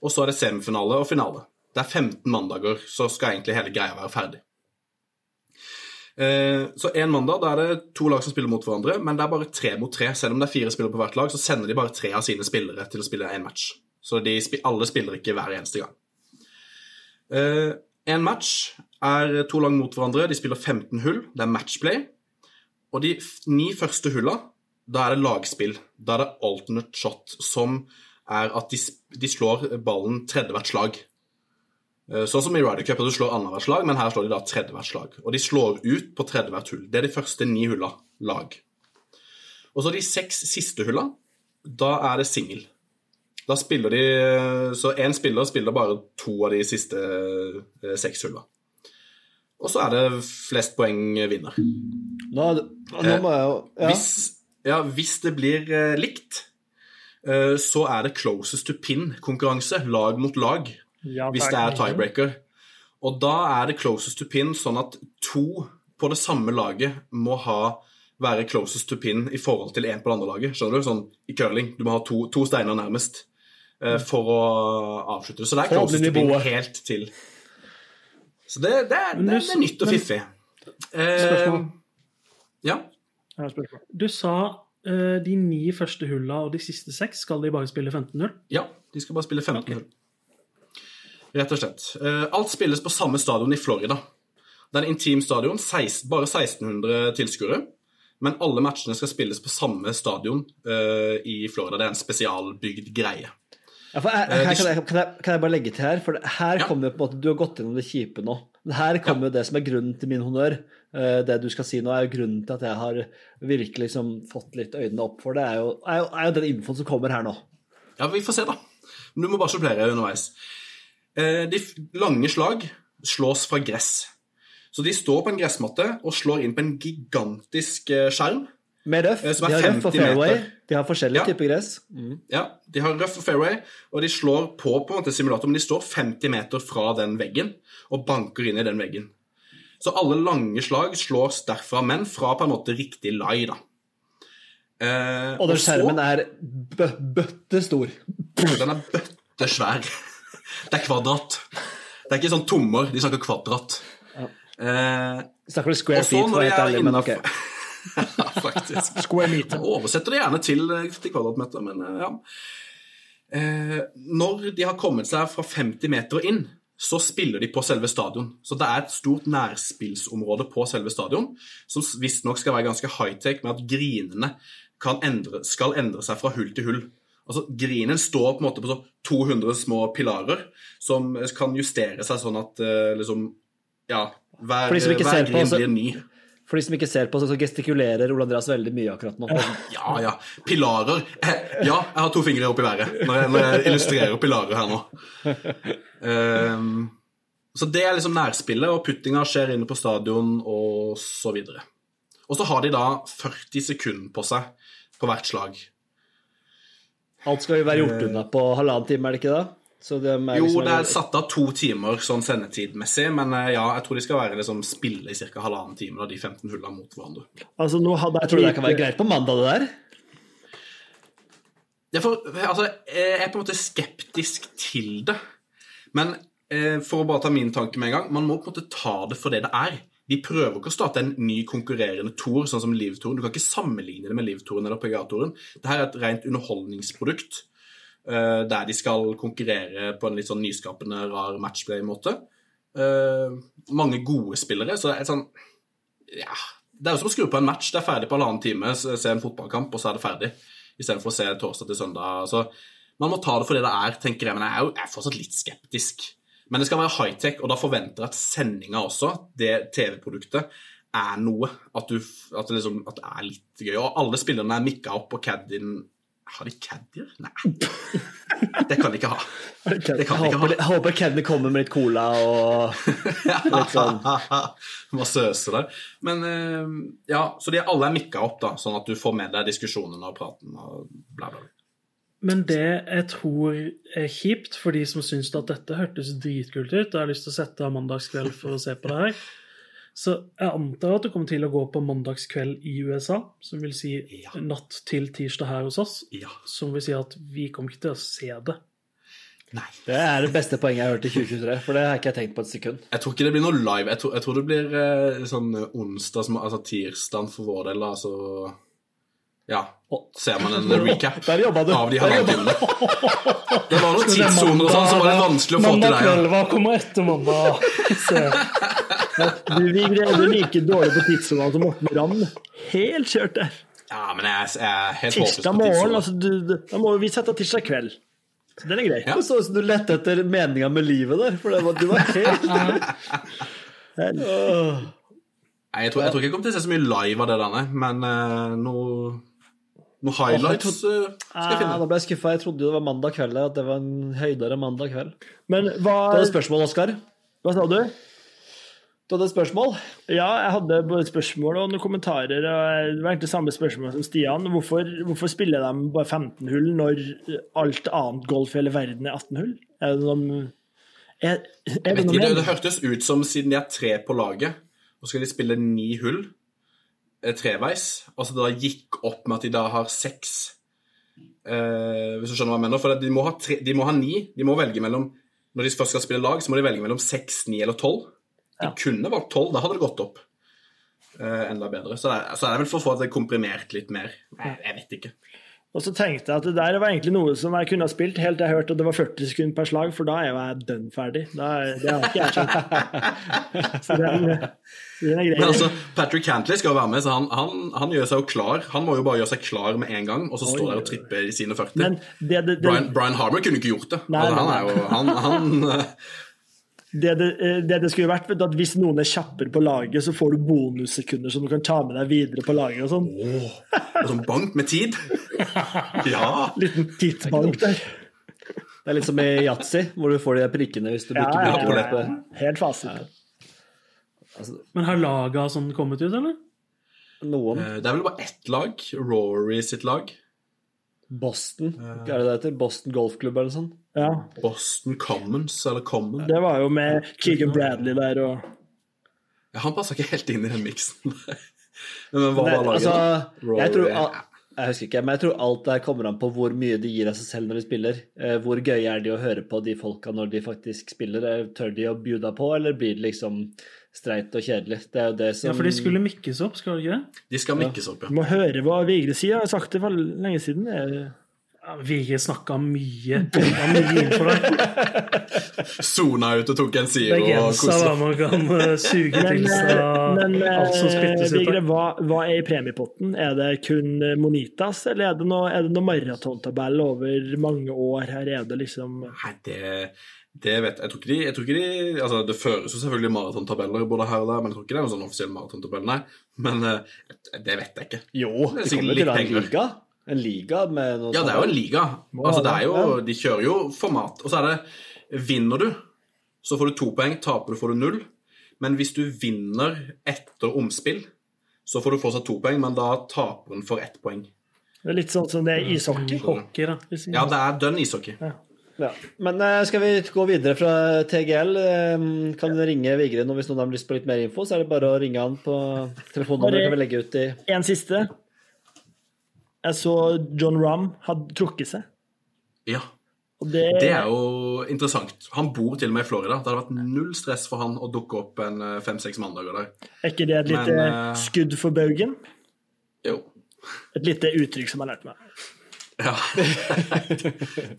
Og så er det semifinale og finale. Det er 15 mandager, så skal egentlig hele greia være ferdig. Eh, Så en mandag da er det to lag som spiller mot hverandre, men det er bare tre mot tre. Selv om det er fire spillere på hvert lag, så sender de bare tre av sine spillere til å spille én match. Så de, alle spiller ikke hver eneste gang. Én En match er to lag mot hverandre. De spiller 15 hull. Det er matchplay. Og de ni første hulla, da er det lagspill. Da er det alternate shot, som er at de, de slår ballen tredje hvert slag. Eh, Sånn som i Ryder Cup, at du slår annethvert slag, men her slår de da tredje hvert slag. Og de slår ut på tredje hvert hull. Det er de første ni hulla lag. Og så de seks siste hulla, da er det singel. Da spiller de Så én spiller spiller bare to av de siste eh, seks hulla. Og så er det flest poeng vinner. Nå, nå må jeg jo ja. Hvis, ja, hvis det blir eh, likt, eh, så er det closest to pin-konkurranse, lag mot lag Ja, hvis det er tiebreaker. Og da er det closest to pin sånn at to på det samme laget må ha være closest to pin i forhold til én på det andre laget. Skjønner du? Sånn i curling. Du må ha to, to steiner nærmest eh, for å avslutte. Så det er closest to pin helt til. Så det, det, er- det, det er nytt og fiffig. Eh, Spørsmål? Ja. Du sa uh, de ni første hulla og de siste seks skal de bare spille 15-0? Ja, de skal bare spille 15 hull. Rett og slett. Uh, alt spilles på samme stadion i Florida. Det er en intim stadion, 16, bare 1600 tilskuere. Men alle matchene skal spilles på samme stadion uh, i Florida. Det er en spesialbygd greie. Ja, for jeg, her, kan, jeg, kan, jeg, kan jeg bare legge til her? For her Ja. kommer det på en måte Du har gått gjennom det kjipe nå. Her kommer jo det som er grunnen til min honnør. Eh, Det du skal si nå, er jo grunnen til at jeg har virkelig liksom fått litt øynene opp for det, er jo, er jo, er jo den infoen som kommer her nå. Ja, vi får se, da. Du må bare supplere underveis. Eh, De lange slag slås fra gress. Så de står på en gressmatte og slår inn på en gigantisk eh, skjerm. Med røff. De har røff og 50 meter. fairway. De har forskjellige Ja. typer gress. Mm. Ja, De har røff og fairway, og de slår på på en måte simulator, men de står 50 meter fra den veggen og banker inn i den veggen. Så alle lange slag slås derfra, men fra på en måte riktig lai, da. Eh, Og den så- skjermen er bø bøttestor. Den er bøttesvær. Det er kvadrat. Det er ikke sånn tommer, de snakker kvadrat. Eh, Snakker du square feet, når for å de være helt er ærlig, men ok. ja, faktisk. Square meter. Jeg oversetter det gjerne til, til kvadratmeter, men eh, ja. Eh, når de har kommet seg fra 50 meter og inn, så spiller de på selve stadion. Så det er et stort nærspillsområde på selve stadion, som visstnok skal være ganske high-tech, med at grinene kan endre, skal endre seg fra hull til hull. Altså, Grinen står på en måte på så 200 små pilarer som kan justere seg sånn at eh, liksom Ja, hver, hver på, grin blir ny. For de som ikke ser på, så gestikulerer Ole Andreas veldig mye akkurat nå. Ja, ja. Pilarer. Eh, Ja, jeg har to fingre opp i været når jeg, når jeg illustrerer pilarer her nå. Ehm, så det er liksom nærspillet, og puttinga skjer inne på stadion, og så videre. Og så har de da 40 sekunder på seg på hvert slag. Alt skal jo være gjort unna på halvannen time, er det ikke det? Så de er Jo, liksom- det er satt av to timer sånn sendetidmessig, men eh, ja, jeg tror de skal være liksom spille i ca. halvannen time, da, de 15 hullene mot hverandre. Altså, nå hadde Jeg jeg tror det kan være greit på mandag, det der. Jeg, får, altså, jeg er på en måte skeptisk til det. Men eh, for å bare ta min tanke med en gang, man må på en måte ta det for det det er. De prøver ikke å starte en ny konkurrerende tour, sånn som Liv-touren. Du kan ikke sammenligne det med Liv-touren eller PGA-touren. Dette er et rent underholdningsprodukt eh, der de skal konkurrere på en litt sånn nyskapende, rar matchplay-måte. Eh, mange gode spillere, så det er et sånn Ja. Det er jo som å skru på en match. Det er ferdig på halvannen time, se en fotballkamp, og så er det ferdig. Istedenfor å se torsdag til søndag. Så man må ta det for det det er, tenker jeg. Men jeg er jo jeg er fortsatt litt skeptisk. Men det skal være high-tech, og da forventer jeg at sendinga også, det TV-produktet, er noe. At, du, at, det liksom, at det er litt gøy. Og alle spillerne er mikka opp, og caddien Har de caddier? Nei. Det kan de ikke ha. Det kan Jeg de ikke håper, ha. jeg håper Kenny kommer med litt cola og litt sånn. Massøse der. Men eh, ja, så de alle er mikka opp, da, sånn at du får med deg diskusjonen og praten og bla, bla. bla. Men det jeg tror er kjipt for de som syns at dette hørtes dritkult ut, og har lyst til å sette av mandagskveld for å se på det her, så jeg antar at du kommer til å gå på mandagskveld i USA, som vil si Ja. natt til tirsdag her hos oss, Ja. som vil si at vi kommer ikke til å se det. Nei. Det er det beste poenget jeg har hørt i 2023, for det har ikke jeg tenkt på et sekund. Jeg tror ikke det blir noe live. Jeg tror, jeg tror det blir eh, sånn onsdag, som- altså tirsdag for vår del, altså Ja. Ser man en recap Der jobba du. av de halvannen timene. Det var noen tidssoner og sånn, så var det vanskelig å få til Mandag det. kveld, hva kommer etter mandag? Du, vi greide like dårlig på tidssonen som Morten Ramm. Helt kjørt der. ja, men jeg, jeg er helt Tirsdag morgen, altså, du, du, da må vi sette tirsdag kveld. Så den er grei. Ja. Så ut som du lette etter meninga med livet der, for det var, du var helt. Nei, jeg tror, jeg tror ikke jeg kommer til å se så mye live av det der. Men uh, noe, noe highlights eh, skal jeg Ja, finne. da ble jeg skuffa. Jeg trodde jo det var mandag kveld, at det var en høydere mandag kveld. Men hva, Det er et spørsmål, Oskar? hva sa du? Du hadde et spørsmål? Ja, jeg hadde både spørsmål og noen kommentarer. og Det var egentlig samme spørsmål som Stian. Hvorfor, hvorfor spiller de bare 15 hull når alt annet golf i hele verden er 18 hull? Er det noen Er, er Jeg det vet noe det, det hørtes ut som siden de er tre på laget, og skal de spille ni hull treveis, treveis, altså da gikk opp med at de da har seks eh, Hvis du skjønner hva jeg mener? For de må, ha tre, de må ha ni. De må velge mellom Når de først skal spille lag, så må de velge mellom seks, ni eller tolv. De kunne valgt tolv, da hadde det gått opp Uh, enda bedre. Så, det er, så er vel for å få det komprimert litt mer. Jeg, jeg vet ikke. Og så tenkte jeg at det der var egentlig noe som jeg kunne ha spilt, helt til jeg hørte at det var 40 sekunder per slag, for da er jeg dønn ferdig. Da er, det har ikke jeg skjønt. Så den, den er. Men altså, Patrick Cantley skal være med, så han, han, han gjør seg jo klar. Han må jo bare gjøre seg klar med en gang, og så står der og tripper i sine 40. Men det, det, det, Brian, Brian Harmer kunne ikke gjort det. Nei, altså, han er jo han, han, det, det, det det skulle vært, vet du, at hvis noen er kjappere på laget, så får du bonussekunder som du kan ta med deg videre på laget og sånn. Sånn bank med tid. Ja. Liten tidsbank der. Det er litt som i yatzy, hvor du får de prikkene hvis du Ja, ikke ja, ja. det. Helt fasit. Men har laga sånn kommet ut, eller? Noen. Eh, Det er vel bare ett lag. Rory sitt lag. Boston, hva er det det heter? Boston Golfklubb eller noe sånt? Ja. Boston Commons, eller Common. Det var jo med Keegan Bradley der og Ja, han passa ikke helt inn i den miksen. Men hva var laget? altså, jeg tror al- Jeg husker ikke, men jeg tror alt der kommer an på hvor mye de gir av seg selv når de spiller. Eh, Hvor gøy er de å høre på de folka når de faktisk spiller? Eh, Tør de å bjuda på, eller blir det liksom streit og kjedelig? Det er jo det som Ja, for de skulle mikkes opp, skal de ikke det? De skal mikkes opp, ja. må høre hva Vigre sier. Jeg har sagt det for lenge siden. Er- Ja, Vigre snakka mye. Det mye info der. Sona ut og tok en siro og Begrensa hva man kan eh, suge til seg men alt som eh, spyttes ut. Hva, hva er i premiepotten? Er det kun eh, Monitas, eller er det noe, er noe maratontabell over mange år? Her er det liksom Nei, det, det vet jeg. Jeg tror ikke de, jeg tror ikke de altså Det føres jo selvfølgelig maratontabeller både her og der, men jeg tror ikke det er noen sånn offisiell maratontabell, nei. Men eh, det vet jeg ikke. Jo, Det er kommer til å ha en liga. En liga med noe Ja, det er jo en liga. Altså, det er jo, de kjører jo format. Og så er det Vinner du, så får du to poeng. Taper du, får du null. Men hvis du vinner etter omspill, så får du fortsatt to poeng, men da taper hun for ett poeng. Det er litt sånn som det er ishockey. Hockey, da. Ja, det er dønn ishockey. Ja. Men eh, skal vi gå videre fra TGL? Kan du ringe Vigre nå hvis noen har lyst på litt mer info? Så er det bare å ringe han på telefonnummeret. Kan vi legge ut i En siste. Jeg så John Rahm hadde trukket seg. Ja. Og det, Det er jo interessant. Han bor til og med i Florida. Det hadde vært null stress for han å dukke opp en eh, fem-seks mandager der. er ikke det et lite Men, eh, skudd for baugen? Jo. Et lite uttrykk som han har lært meg. Ja.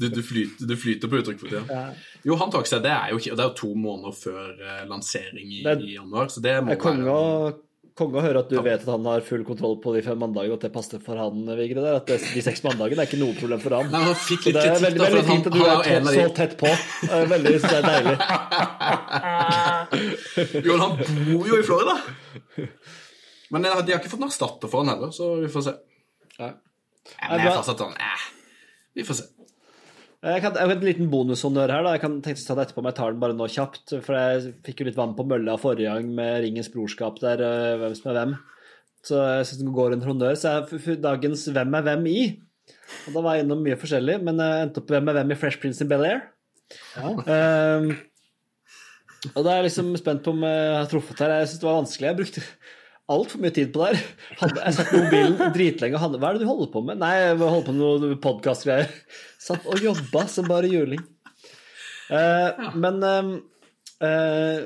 Du, du, flyter, du flyter på uttrykk for tida. Jo, han trakk seg. Det er jo, det er jo to måneder før eh, lansering i, Det i januar, så det må være konge å høre at du vet at han har full kontroll på de fem mandagene, og at det passer for han, Vigre. Der, at det, de seks mandagene er ikke noe problem for han. Nei, Han fikk litt kritikk, veldig, veldig fint at du er av så tett på. Veldig deilig. Jo, han bor jo i Florida! Men eh, de har ikke fått noen erstatter for han heller, så vi får se. Nei, Ja, men jeg er fortsatt sånn eh, Vi får se. Jeg har en liten bonushonnør her. da. Jeg kan tenke å ta det etterpå, men jeg tar den bare nå kjapt. For jeg fikk jo litt vann på mølla forrige gang med Ringens brorskap der, øh, hvem som er hvem. Så jeg syns den går en honnør. Så jeg f- dagens Hvem er hvem i? Og da var jeg innom mye forskjellig, men jeg endte opp Hvem er hvem i Fresh Prince in Bel-Air. Um, og da er jeg liksom spent på om jeg har truffet her. Jeg syns det var vanskelig. Jeg brukte altfor mye tid på det her. Hadde- Jeg satt på mobilen dritlenge og hadde Hva er det du holder på med? Nei, jeg holder på med noe podkastgreier. Satt og jobba som bare juling. Eh, Men uh, uh,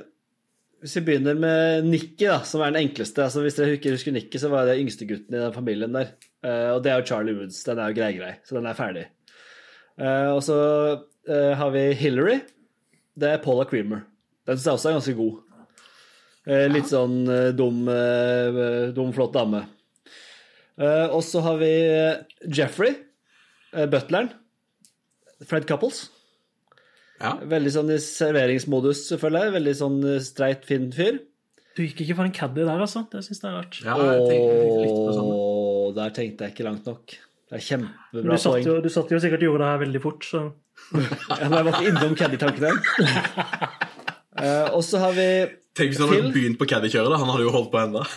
hvis vi begynner med Nikki, da, som er den enkleste altså Hvis dere ikke husker Nikki, så var det yngstegutten i den familien der. Eh, og det er jo Charlie Woods. Den er jo grei-grei, så den er ferdig. Og så har vi Hillary. Det er Paula Creamer. Den syns jeg også er ganske god. Eh, litt sånn eh, dum, eh, dum, flott dame. Eh, og så har vi Jeffrey, eh, butleren. Fred Couples. Ja. Veldig sånn i serveringsmodus, selvfølgelig. Veldig sånn streit, fin fyr. Du gikk ikke for en caddy der, altså. Det syns jeg er rart. Ja, jeg tenkte sånn. Der tenkte jeg ikke langt nok. Det er kjempebra Du satt, poeng. jo, du satt jo sikkert og gjorde det her veldig fort, så jeg var ikke innom caddy-tankene. Eh, og så har vi Tenk hvis han hadde begynt på caddykjøret, da. Han hadde jo holdt på ennå.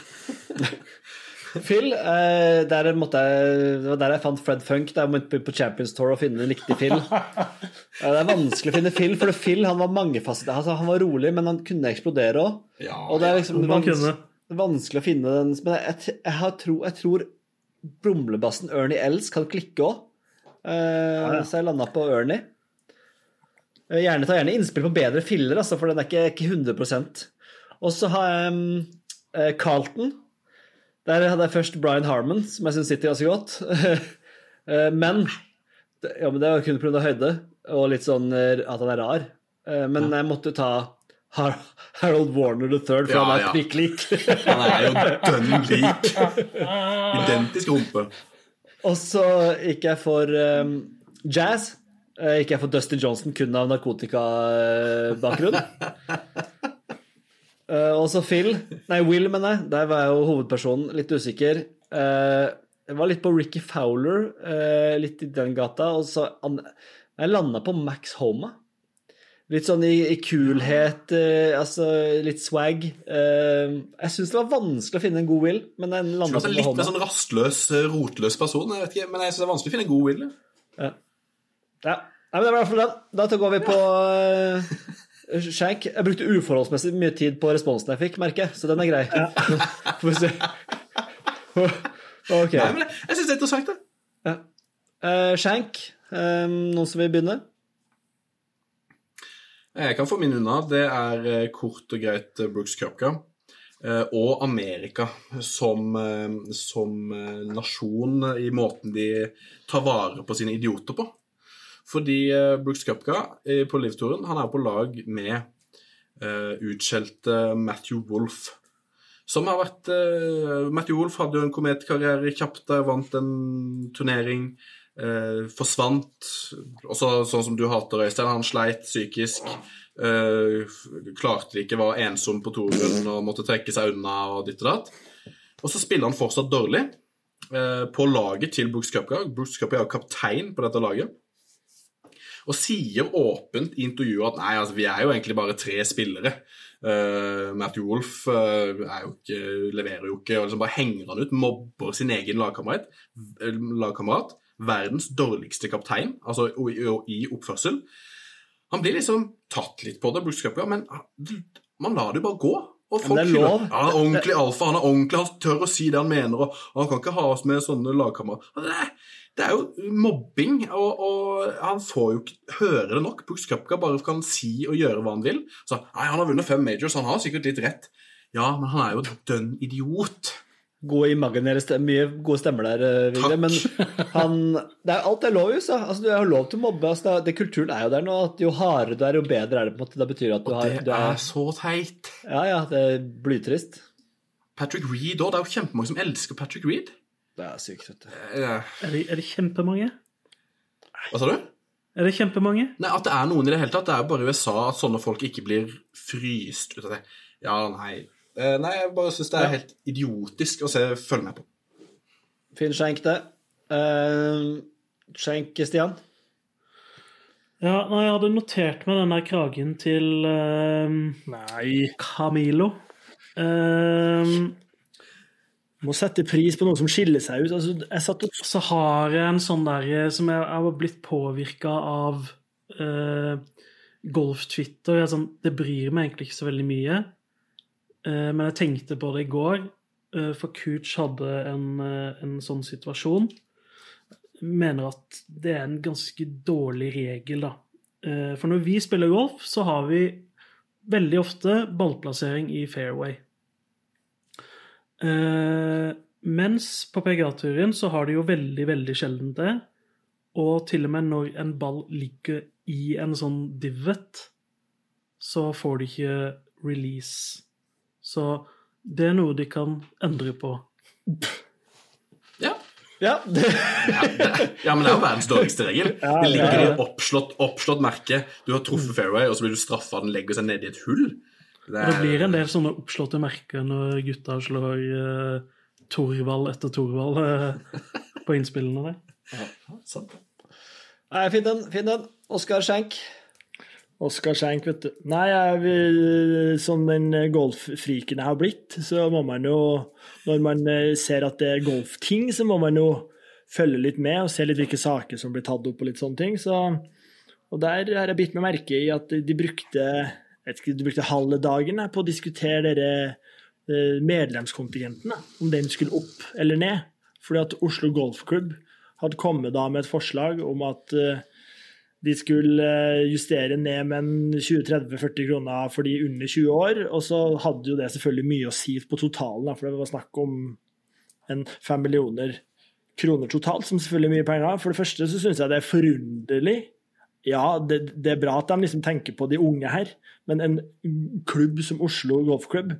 Phil. eh, der, måtte jeg, det var der jeg fant Fred Funk. Da jeg måtte på Champions Tour og finne en riktig Phil. Eh, det er vanskelig å finne Phil, for Phil han var mangefasettert. Altså, han var rolig, men han kunne eksplodere òg. Ja, Og det er liksom Om vans vanskelig å finne den Men jeg, jeg, jeg, tror, jeg tror brumlebassen Ernie Els kan klikke òg. Så jeg landa på Ernie. Eh, Gjerne Ta gjerne innspill på bedre filler, altså, for den er ikke, ikke 100 Og så har jeg eh, Carlton. Der hadde jeg først Brian Harmon, som jeg syns sitter ganske godt. Eh, men Ja, men det var kun pga. høyde og litt sånn eh, at han er rar. Men jeg måtte ta Har Harold Warner III, for Ja, han er ja. prikk lik. Han er jo dønn lik. Identisk rumpe. og så gikk jeg for um, jazz. Gikk jeg for Dusty Johnson kun av narkotikabakgrunn. Eh, og så Phil Nei, Will, mener jeg. Der var jeg jo hovedpersonen. Litt usikker. Uh, jeg var litt på Ricky Fowler, uh, litt i den gata. Og så Jeg landa på Max Homa. Litt sånn i, i kulhet, altså litt swag. Jeg syns det var vanskelig å finne en god Will, men jeg landa på litt Homa. sånn rastløs, rotløs person. Jeg vet ikke, men jeg synes det er vanskelig å finne en god Will. Ja. ja. Nei, men det var i hvert fall den. Da går vi på uh, Shank. Jeg brukte uforholdsmessig mye tid på responsen jeg fikk, merker jeg, så den er grei. Får vi se. OK. Nei, men jeg, jeg synes det er interessant, det. Ja. Uh, Shank, um, noen som vil begynne? Jeg kan få min unna. Det er eh, kort og greit eh, Brooks. Eh, Og Amerika som, eh, som eh, nasjon i måten de tar vare på sine idioter på. Fordi eh, Brooks Cupka på livturen, han er på lag med eh, utskjelte Matthew Wolff. Som har vært eh, Matthew Wolff hadde jo en kometkarriere kjapt der, vant en turnering. Eh, forsvant. Også sånn som du hater, Øystein. Han sleit psykisk. Eh, klarte ikke, var ensom på toren og måtte trekke seg unna og ditt og datt. Og så spiller han fortsatt dårlig eh, på laget til Brooks Cupka. Brooks Cupka er jo kaptein på dette laget. Og sier åpent i intervjuet at nei, altså, vi er jo egentlig bare tre spillere. Uh, Matthew Wolff ikke, leverer jo ikke, og liksom bare henger han ut, mobber sin egen lagkamerat. eh, lagkamerat verdens dårligste kaptein, altså i, oppførsel. Han blir liksom tatt litt på det, Brooks men man lar det jo bare gå. Og folk Men det er lov. Ja, han er ordentlig alfa, han er ordentlig, han tør å si det han mener, og han kan ikke ha oss med sånne lagkamerater. Det, er- jo mobbing, og, og han får jo ikke høre det nok. Brooks Cupka bare kan si og gjøre hva han vil. Så nei, han har vunnet fem majors, han har sikkert litt rett. Ja, men han er jo dønn idiot. God imaginære stemmer, mye gode stemmer der, eh, Takk. Men han, det er, alt er lov jo. Altså, du har lov til å mobbe. Altså, det, det, kulturen er jo der nå. at Jo hardere du er, jo bedre er det. på en måte. Det betyr at du har Det du er er, så teit. Ja, ja, det er blytrist. Patrick Reed òg. Det er jo kjempemange som elsker Patrick Reed. Det er sykt, vet du. Ja. Er det, er det kjempemange? Hva sa du? Er det kjempemange? Nei, At det er noen i det hele tatt. Det er bare i USA at sånne folk ikke blir fryst ut av det. Ja, nei. Eh, Nei, jeg bare syns det er helt idiotisk å se, følge med på. Fin skjenk, det. Uh, skjenk, Stian. Ja, nei, jeg hadde notert meg den der kragen til uh, Nei. Camilo. Eh, Må sette pris på noe som skiller seg ut. Altså, jeg satt og så har jeg en sånn der eh, som jeg jeg har blitt påvirka av uh, golf-Twitter. Er Sånn, det bryr meg egentlig ikke så veldig mye, uh, men jeg tenkte på det i går, Uh, for Cooch hadde en, eh, en sånn situasjon. Mener at det er en ganske dårlig regel, da. Eh, for når vi spiller golf, så har vi veldig ofte ballplassering i fairway. Eh, mens på PGA-turen så har de jo veldig, veldig sjelden det. Og til og med når en ball ligger i en sånn divot, så får de ikke release. Så det er noe de kan endre på. Ja. Ja, det, ja, men det er jo verdens dårligste regel. Ja, Det ligger ja, i et oppslått, oppslått merke. Du har truffet fairway, og så blir du straffa, den legger seg nedi et hull. Det, er... det blir en del sånne oppslåtte merker når gutta slår uh, Torvald etter Torvald uh, på innspillene der. Ja, Sant. Nei, finn den. Finn den. Oskar Schenk. Oskar Schenk, vet du. Nei, jeg, vil- som den golffriken jeg har blitt, så må man jo Når man eh, ser at det er golfting, så må man jo følge litt med og se litt hvilke saker som blir tatt opp og litt sånne ting. Så, og der har jeg bitt meg merke i at de brukte ikke, Du brukte halve dagen på å diskutere dere medlemskontingentene, om den skulle opp eller ned. Fordi at Oslo Golfklubb hadde kommet da med et forslag om at eh, de skulle eh, justere ned med en 20-30-40 kroner for de under 20 år. Og så hadde jo det selvfølgelig mye å si på totalen, for det var snakk om en fem millioner kroner totalt, som selvfølgelig er mye penger. For det første så syns jeg det er forunderlig. Ja, det, det, er bra at de liksom tenker på de unge her, men en klubb som Oslo Golfklubb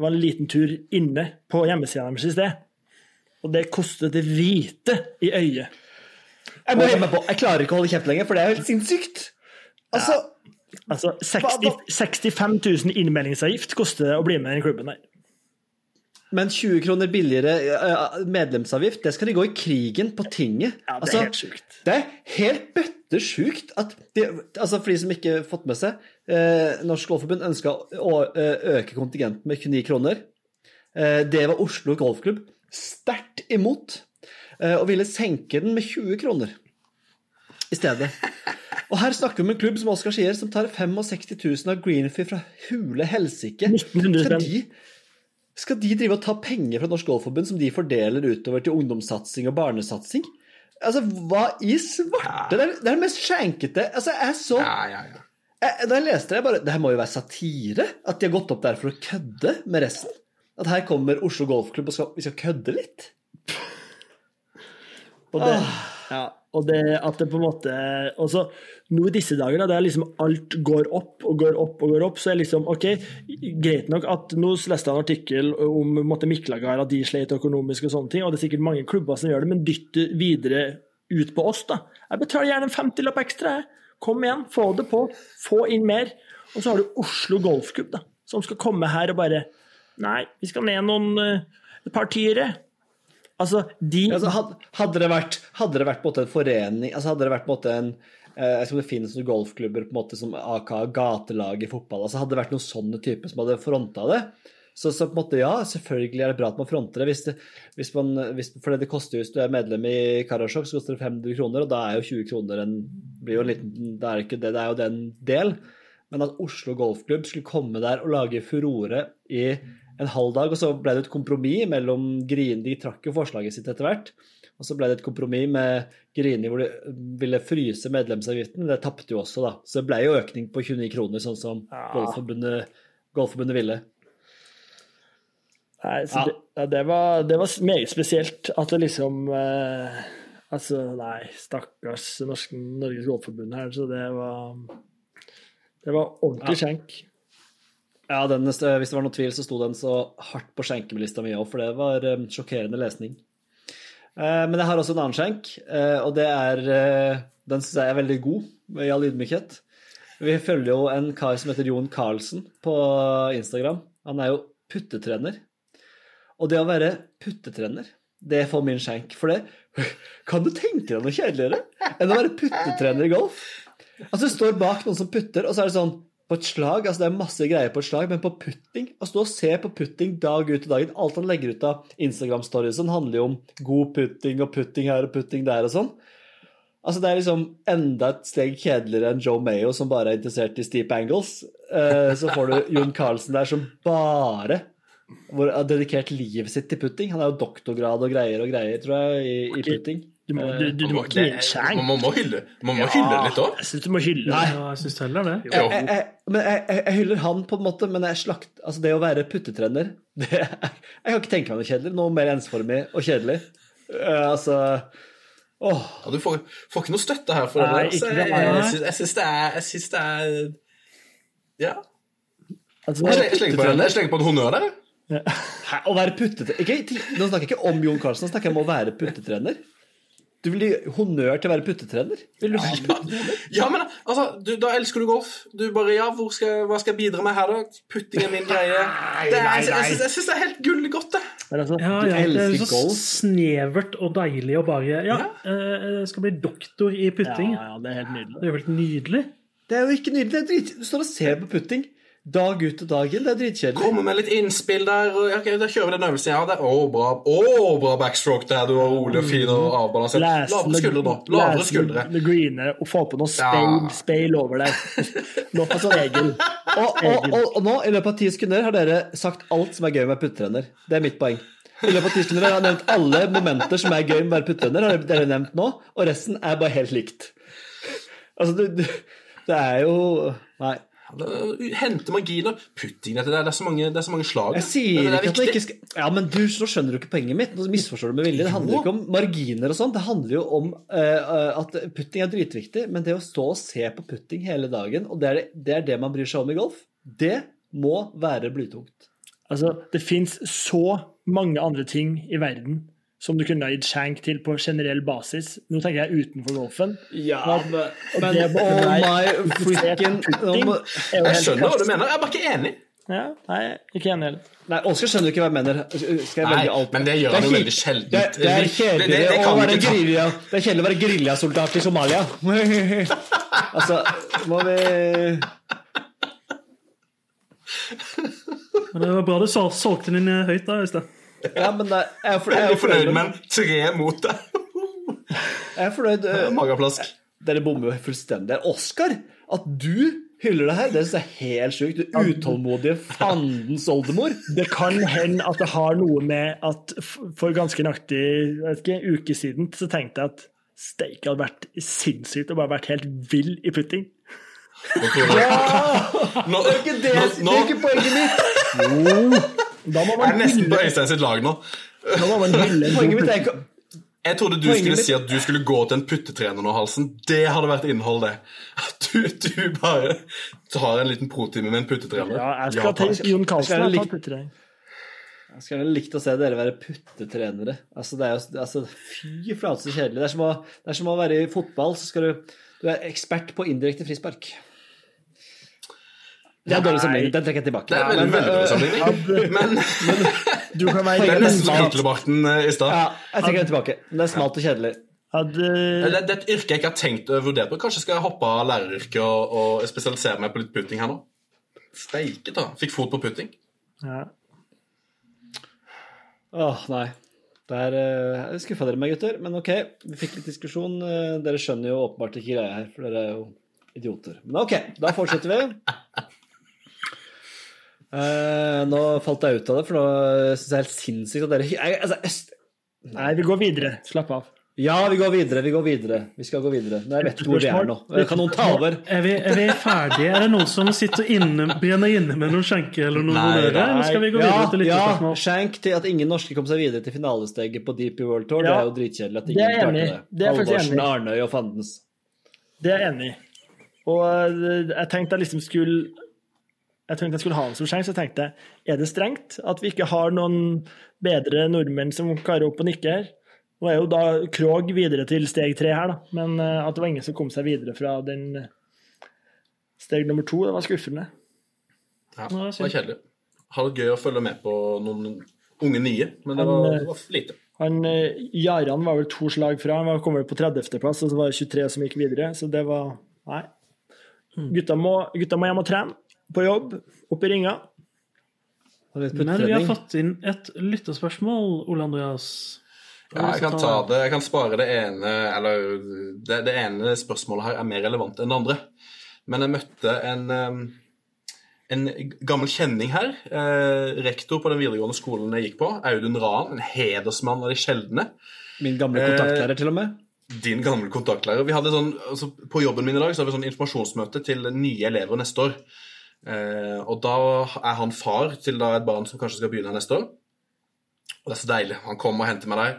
var en liten tur inne på hjemmesida deres i sted. Og det kostet det hvite i øyet. Jeg, må hjemme på. jeg klarer ikke å holde kjeft lenger, for det er helt sinnssykt. Altså, Altså 60, 65 000 innmeldingsavgift koster det å bli med i den klubben der. Men 20 kroner billigere eh, medlemsavgift, det skal de gå i krigen på tinget. Ja, det er altså, helt sjukt. Det er helt bøttesjukt at de, altså For de som ikke har fått med seg, eh, Norsk Golfforbund ønska å eh, øke kontingenten med 29 kroner. Eh, det var Oslo Golfklubb sterkt imot, eh, og ville senke den med 20 kroner i stedet. Og her snakker vi om en klubb som Oskar sier, som tar 65 000 av Greenfield fra hule helsike. 1900 Skal de, skal de drive og ta penger fra Norsk Golfforbund som de fordeler utover til ungdomssatsing og barnesatsing? Altså, hva i svarte? Det er det er det mest skjenkete Altså, jeg er så Ja, ja, ja. jeg, Da jeg leste det, jeg bare Det her må jo være satire? At de har gått opp der for å kødde med resten? At her kommer Oslo Golfklubb og skal, vi skal kødde litt? Og det, ja, og det at det på en måte også, Nå i disse dager, da, det er liksom alt går opp og går opp og går opp, så er liksom OK, greit nok at Nå leste jeg en artikkel om måtte Miklagard, at de slet økonomisk og sånne ting, og det er sikkert mange klubber som gjør det, men dytt videre ut på oss, da. Jeg betaler gjerne en 50-lapp ekstra, jeg. Kom igjen, få det på. Få inn mer. Og så har du Oslo Golfklubb, da, som skal komme her og bare Nei, vi skal ned noen eh, et par. Altså, de Altså, had- hadde, det vært, hadde det vært en forening altså Hadde det vært en jeg vet ikke om det finnes noen golfklubber på en måte som AK gatelag i fotball altså Hadde det vært noen sånne typer som hadde fronta det, så, så på en måte ja, selvfølgelig er det bra at man fronter det. Hvis det hvis man, hvis, for det koster Hvis du er medlem i Karasjok, så koster det 500 kroner, og da er jo 20 kroner en blir jo en liten, det er, ikke det, det er jo den del. Men at Oslo Golfklubb skulle komme der og lage furore i en halv dag, og så ble det et kompromiss mellom Grini De trakk jo forslaget sitt etter hvert. Og så ble det et kompromiss med Grini hvor de ville fryse medlemsavgiften. Det tapte jo også, da. Så det ble jo økning på 29 kroner, sånn som Ja. Golfforbundet, Golfforbundet ville. Nei, så Ja. det, det, var, det var meget spesielt at det liksom eh, Altså, nei, stakkars Norsk, Norges Golfforbund her, så det var Det var ordentlig skjenk. Ja, den, hvis det var noen tvil, så sto den så hardt på skjenkelista mi òg, for det var um, sjokkerende lesning. Eh, men jeg har også en annen skjenk, eh, og det er eh, Den syns jeg er veldig god, i all ydmykhet. Vi følger jo en kar som heter Jon Carlsen på Instagram. Han er jo puttetrener. Og det å være puttetrener, det får min skjenk. For det Kan du tenke deg noe kjedeligere enn å være puttetrener i golf? Altså, du står bak noen som putter, og så er det sånn på et slag, altså Det er masse greier på et slag, men på putting Å stå og se på putting dag ut og dag inn Alt han legger ut av Instagram-stories, sånn, handler jo om god putting og putting her og putting der og sånn. Altså Det er liksom enda et steg kjedeligere enn Joe Mayo, som bare er interessert i steep angles. Eh, så får du Jon Carlsen der som bare hvor, har dedikert livet sitt til putting. Han er jo doktorgrad og greier og greier, tror jeg, i, i putting. Du må, du, du, du må ikke gi en Man må, hylle man må hylle litt òg. Jeg syns du må hylle Nei. Ja, jeg syns heller det. jeg, jeg, jeg, men jeg, hyller han på en måte, men jeg slakt, altså det å være puttetrener det, Jeg kan ikke tenke meg noe kjedelig. Noe mer ensformig og kjedelig. Uh, altså Åh. Ja, du får, får ikke noe støtte her for det. Nei, der, altså. ikke det. jeg, jeg, syns- jeg syns det er Jeg syns det er Ja. Altså, Jeg slenger- jeg slenger på en- jeg slenger på en honnør der. Hæ, å være puttetrener Nå snakker jeg ikke om Jon Carlsen, nå snakker jeg om å være puttetrener. Du vil gi honnør til å være puttetrener? Vil du ha Ja, men altså, du, da elsker du golf. Du bare Ja, hvor skal, hva skal jeg bidra med her, da? Putting er min greie. Det er, jeg jeg, jeg syns det er helt gullig godt, det. altså, Ja, Du ja, det er så golf. snevert og deilig å bare Ja, ja. jeg skal bli doktor i ja, putting. ja, det er helt nydelig. Det er jo helt nydelig. Det er jo ikke nydelig. Det er drit. Du står og ser på putting dag ut og dag inn. Det er dritkjedelig. Komme med litt innspill der. Og, ja, da kjører vi den øvelsen. Ja, hadde. å, bra, oh, bra backstroke der. Du var rolig og fin og avbalansert. Lavere skuldre nå. Lavere skuldre. greener og få på noe speil, Ja. speil over der. Noe Altså, regel. Og, og, og, og nå, i løpet av ti sekunder, har dere sagt alt som er gøy med puttetrener. Det er mitt poeng. I løpet av ti sekunder har jeg nevnt alle momenter som er gøy med å være puttetrener. Har dere nevnt nå, og resten er bare helt likt. Altså, du, du Det er jo Nei. Hente marginer. Putting dette der. Det er så mange, det er så mange slag. Jeg sier det er ikke at ikke skal Ja, men du, så skjønner du ikke poenget mitt. Nå misforstår du med vilje. Det handler Jo. ikke om marginer og sånn. Det handler jo om uh, at putting er dritviktig, men det å stå og se på putting hele dagen, og det er det, det er det man bryr seg om i golf, det må være blytungt. Altså, det fins så mange andre ting i verden som du kunne ha gitt skjenk til på generell basis. Nå tenker jeg utenfor golfen. Ja, men, men det oh my freaking er Jeg skjønner hva du mener. Jeg er bare ikke enig. Ja, nei, ikke enig heller. Nei, Oskar skjønner ikke hva jeg mener. Skal jeg Nei, velge alt? men det gjør er han jo veldig sjelden. Det, det er kjedelig det- det kan å være ikke Det er kjedelig å være geriljasoldat i Somalia. altså, må vi Men det var bra du solgte den inn høyt da i sted. Ja, men det, jeg, er for, jeg, Jeg er fornøyd med en tre mot deg. Jeg er fornøyd eh, Mageplask. Dere bommer jo fullstendig. Oskar, at du hyller det her, det syns jeg er helt sjukt. Du utålmodige fandens oldemor. Det kan hende at det har noe med at for ganske nøyaktig ikke, en uke siden så tenkte jeg at steike hadde vært sinnssykt og bare vært helt vill i putting. Ja! Det er ikke, det, nå, det er ikke poenget mitt. Da må er jeg er nesten på Øystein sitt lag nå. da må man hylle Poenget mitt er ikke Jeg trodde du skulle si at du skulle gå til en puttetrener nå, Halsen. Det hadde vært innhold, det. At du, du bare tar en liten protime med en puttetrener. Ja, jeg skal ja, takk. Jon Carlsen. Skal jeg og ta like- Jeg skulle likt å se dere være puttetrenere. Altså, det er jo, altså, fy flate så kjedelig. Det er, som å, det er som å være i fotball, så skal du Du er ekspert på indirekte frispark. Det er dårlig sammenligning. Den trekker jeg tilbake. Det er veldig, Men, veldig dårlig øh, sammenligning. Men Du kan være det er nesten som Hitlerbarten eh, i stad. Ja, jeg trekker den tilbake. Men det er smalt og kjedelig. Hadde, Det, det er et yrke jeg ikke har tenkt å vurdere på. Kanskje skal jeg hoppe av læreryrket og, og spesialisere meg på litt putting her nå. Steike, da. Fikk fot på putting. ja. Åh, nei. Der uh, skuffa dere meg, gutter. Men ok, vi fikk litt diskusjon. Eh, dere skjønner jo åpenbart ikke greia her, for dere er jo idioter. Men ok, da fortsetter vi. Eh, nå falt jeg ut av det, for nå syns jeg er helt sinnssykt at dere jeg, altså, jeg, Nei, vi går videre. Slapp av. Ja, vi går videre. Vi går videre. Vi skal gå videre. Nå jeg vet hvor vi er nå. Kan noen ta over? Er vi, er vi ferdige? Er det noen som sitter inne, brenner inne med noen skjenker eller noen Nei? Eller skal vi gå videre til Ja, ja, lyttespørsmål? skjenk til at ingen norske kom seg videre til finalesteget på Deep World Tour. Det er jo dritkjedelig at ingen klarte det. Det er Halvorsen. Arnøy og fandens. Det er jeg enig i. Og eh, jeg tenkte jeg liksom skulle jeg tenkte jeg skulle ha en som sjanse, så tenkte jeg er det strengt at vi ikke har noen bedre nordmenn som klarer opp og nikke her? Nå er jo da Krog videre til steg tre her, da, men eh, at det var ingen som kom seg videre fra den eh, steg nummer to, det var skuffende. Ja, det var kjedelig. Hadde det gøy å følge med på noen unge nye, men det Han, var, eh, det var lite. Han, Jaran var vel to slag fra, han var- kom vel på 30.-plass, og så var det 23 som gikk videre, så det var Nei. Gutta må, gutta må hjem og trene, på jobb, opp i ringa. Men vi har fått inn et lyttespørsmål, Ole Andreas. Ja, jeg kan ta det. Jeg kan spare det ene Eller det, det ene spørsmålet her er mer relevant enn det andre. Men jeg møtte en en gammel kjenning her. Eh, rektor på den videregående skolen jeg gikk på. Audun Raen. En hedersmann av de sjeldne. Min gamle Eh, kontaktlærer, til og med. Din gamle kontaktlærer. Vi hadde sånn, altså På jobben min i dag så har vi sånn informasjonsmøte til nye elever neste år. Eh, og da er han far til da et barn som kanskje skal begynne neste år. Og det er så deilig. Han kom og hentet meg der.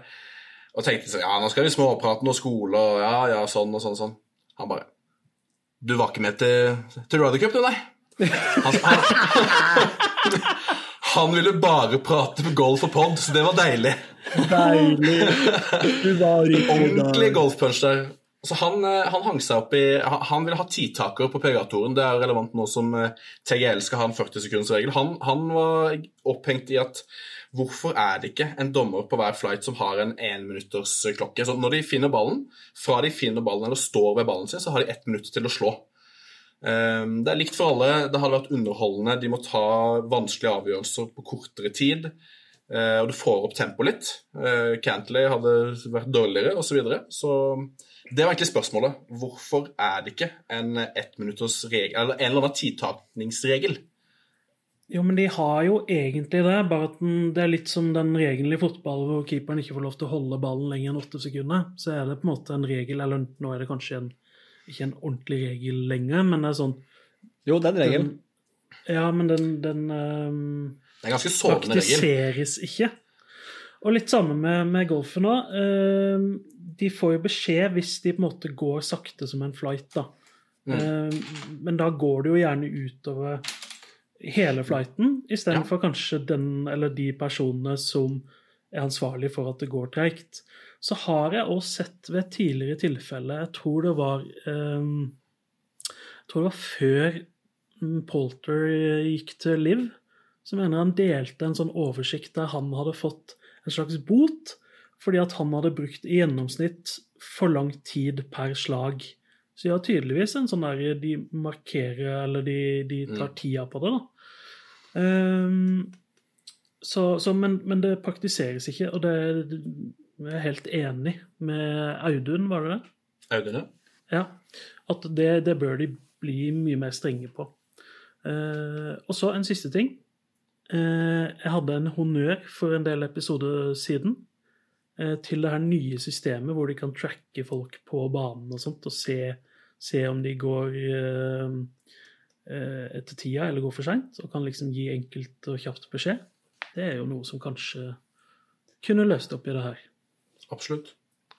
Og tenkte sånn ja, nå skal vi småprate noe skole og ja, ja, sånn og sånn og sånn. Han bare Du var ikke med til, til Ryder Cup, du, nei? Han, han, han ville bare prate med golf og pod, så det var deilig. Deilig. Du var ikke Ordentlig golfpunch der. Så han, eh, han hang seg opp i Han, ville ha titaker på PGA-toren. Det er relevant nå som eh, TGL skal ha en 40 sekunders-regel. Han, han var opphengt i at hvorfor er det ikke en dommer på hver flight som har en énminuttersklokke? Så når de finner ballen, fra de finner ballen eller står ved ballen sin, så har de ett minutt til å slå. Um, Det er likt for alle. Det hadde vært underholdende. De må ta vanskelige avgjørelser på kortere tid. eh, og du får opp tempoet litt. Cantley hadde vært dårligere, osv. Så, videre. så det var egentlig spørsmålet. Hvorfor er det ikke en ettminuttersregel, eller en eller annen tidtakningsregel? Jo, men de har jo egentlig det, bare at den, det er litt som den regelen i fotball hvor keeperen ikke får lov til å holde ballen lenger enn åtte sekunder. Så er det på en måte en regel, eller nå er det kanskje en, ikke en ordentlig regel lenger, men det er sånn Jo, den regelen. Ja, men den, den um, Det er en ganske sårende regel. praktiseres ikke. Og litt samme med, med golfen òg. de får jo beskjed hvis de på en måte går sakte som en flight, da. Mm. Eh, men da går det jo gjerne utover hele flighten, istedenfor for kanskje den eller de personene som er ansvarlig for at det går treigt. Så har jeg òg sett ved tidligere tilfelle, jeg tror det var eh, Jeg tror det var før mm, Polter gikk til Liv, så mener han delte en sånn oversikt der han hadde fått en slags bot fordi at han hadde brukt i gjennomsnitt for lang tid per slag. Så de har tydeligvis en sånn der De markerer, eller de, de tar tida på det, da. Um, så, så, men, men det praktiseres ikke, og det jeg er helt enig med Audun, var det det? Audun, ja. Ja. At det, det bør de bli mye mer strenge på. Uh, og så en siste ting. Eh, jeg hadde en honnør for en del episoder siden eh, til det her nye systemet hvor de kan tracke folk på banen og sånt, og se, se om de går eh, etter tida eller går for seint, og kan liksom gi enkelt og kjapt beskjed. Det er jo noe som kanskje kunne løst opp i det her. Absolutt.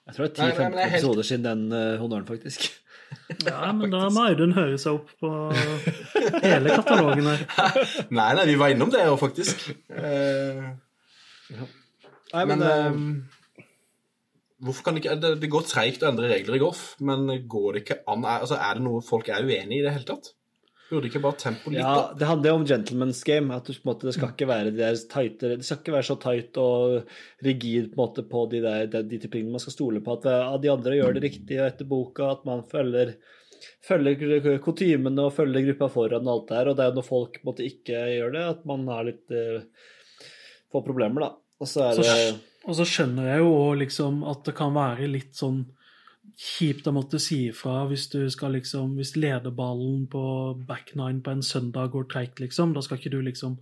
Jeg tror det er Nei, nei, 10-15 men er helt- episoder siden den uh, honnøren, faktisk. Ja, men da må Audun høre seg opp på hele katalogen her. Nei, nei, vi var innom det jo, faktisk. Eh, Nei, men men, eh, hvorfor kan det ikke Det, det går treigt å endre regler i golf, men går det ikke an er, altså, er det noe folk er uenig i i det hele tatt? Burde ikke bare tempo litt ja, opp? det handler jo om gentleman's game. At du, på en måte, det skal ikke være de der tighte, det skal ikke være så tight og rigid på, en måte, på de, der, de, de tingene man skal stole på. At ja, de andre gjør det riktig etter boka, at man følger følger kutymene og følger gruppa foran og alt det her. Og det er jo når folk på en måte, ikke gjør det, at man har litt uh, får problemer, da. Og så er Så, det og så skjønner jeg jo liksom at det kan være litt sånn kjipt å måtte si ifra hvis du skal liksom Hvis lederballen på back nine på en søndag går treigt, liksom. Da skal ikke du liksom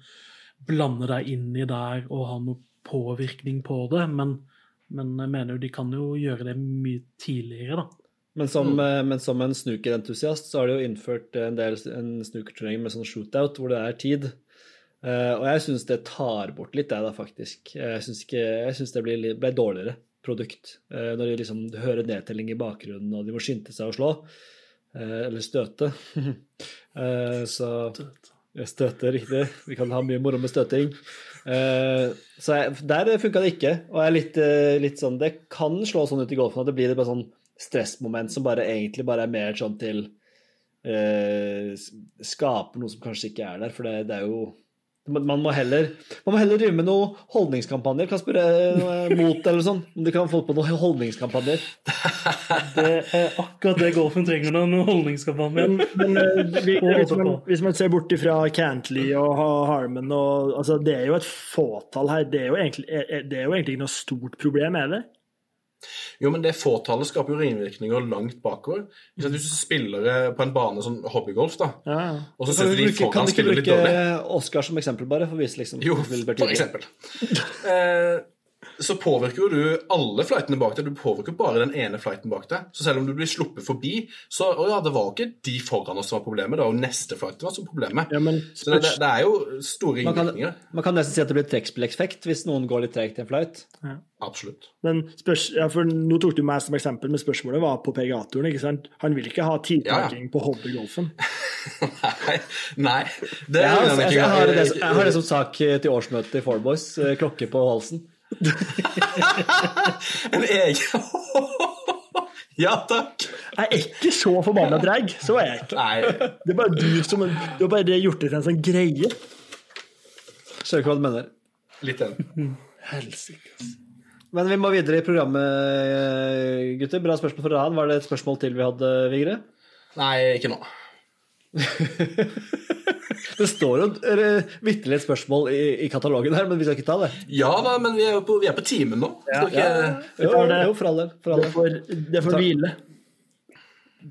blande deg inn i der og ha noe påvirkning på det. Men, men jeg mener jo de kan jo gjøre det mye tidligere, da. Men som, mm. men som en snookerentusiast så har de jo innført en del en snookerturnering med sånn shootout hvor det er tid. Uh, og jeg syns det tar bort litt, det da, faktisk. Jeg jeg syns det ble, ble dårligere produkt. Eh, når de liksom hører nedtelling i bakgrunnen, og de må skynde seg å slå. Eh, eller støte. eh, så Støte, riktig. Vi kan ha mye moro med støting. Eh, så der funka det ikke. Og jeg er litt, litt sånn Det kan slå sånn ut i golfen at det blir et sånn stressmoment som bare egentlig bare er mer sånn til eh, Skaper noe som kanskje ikke er der, for det, det er jo man må, heller, man må heller drive med noen holdningskampanjer. Kan spørre eh, mot eller sånn, om de kan få på noen holdningskampanjer. Det er akkurat det golfen trenger nå, noen holdningskampanje. Men, men eh, vi, hvis, man, hvis man ser bort ifra Cantley og Harmon og, altså, Det er jo et fåtall her. Det er jo egentlig, det er jo egentlig ikke noe stort problem, er det? Jo, men det fåtallet skaper jo ringvirkninger langt bakover. Hvis du spiller eh, på en bane sånn hobbygolf, da, Ja, ja. og så setter spiller de dårlig. kan du ikke bruke Oscar som eksempel, bare, for å vise liksom Jo, for eksempel. Eh, så påvirker jo du alle flightene bak deg. Du påvirker bare den ene flighten bak deg. Så selv om du blir sluppet forbi, så Å ja, det var ikke de foran oss som var problemet, det var jo neste flight som var problemet. Ja, men Så det, det, det er jo store Man man kan nesten si at det blir trekkspilleffekt hvis noen går litt tregt i en flight. Absolutt. Men spørs, ja, for Nå tok du meg som eksempel, men spørsmålet var på PGA-turen. ikke sant? Han vil ikke ha tidtaking på hobbygolfen. Nei, nei. Det Jeg har, jeg, jeg, har det, jeg har det som sak til årsmøtet i Four Boys. eh, Klokke på halsen. En egen Ja takk. Jeg er ikke så forbanna drag, så er jeg ikke. Nei. Det er bare du som Du har bare gjort det til en sånn greie. Skjønner ikke hva du mener. Litt den. Helsike. Men vi må videre i programmet, eh, gutter. Bra spørsmål fra deg. Var det et spørsmål til vi hadde, Vigre? Nei, ikke nå. Det står jo vitterlig et spørsmål i, i katalogen her, men vi skal ikke ta det. Ja da, men vi er jo på, vi er på timen nå. Ja. ikke... Ja, Jo, det. jo for all del. For all Det får, det får hvile.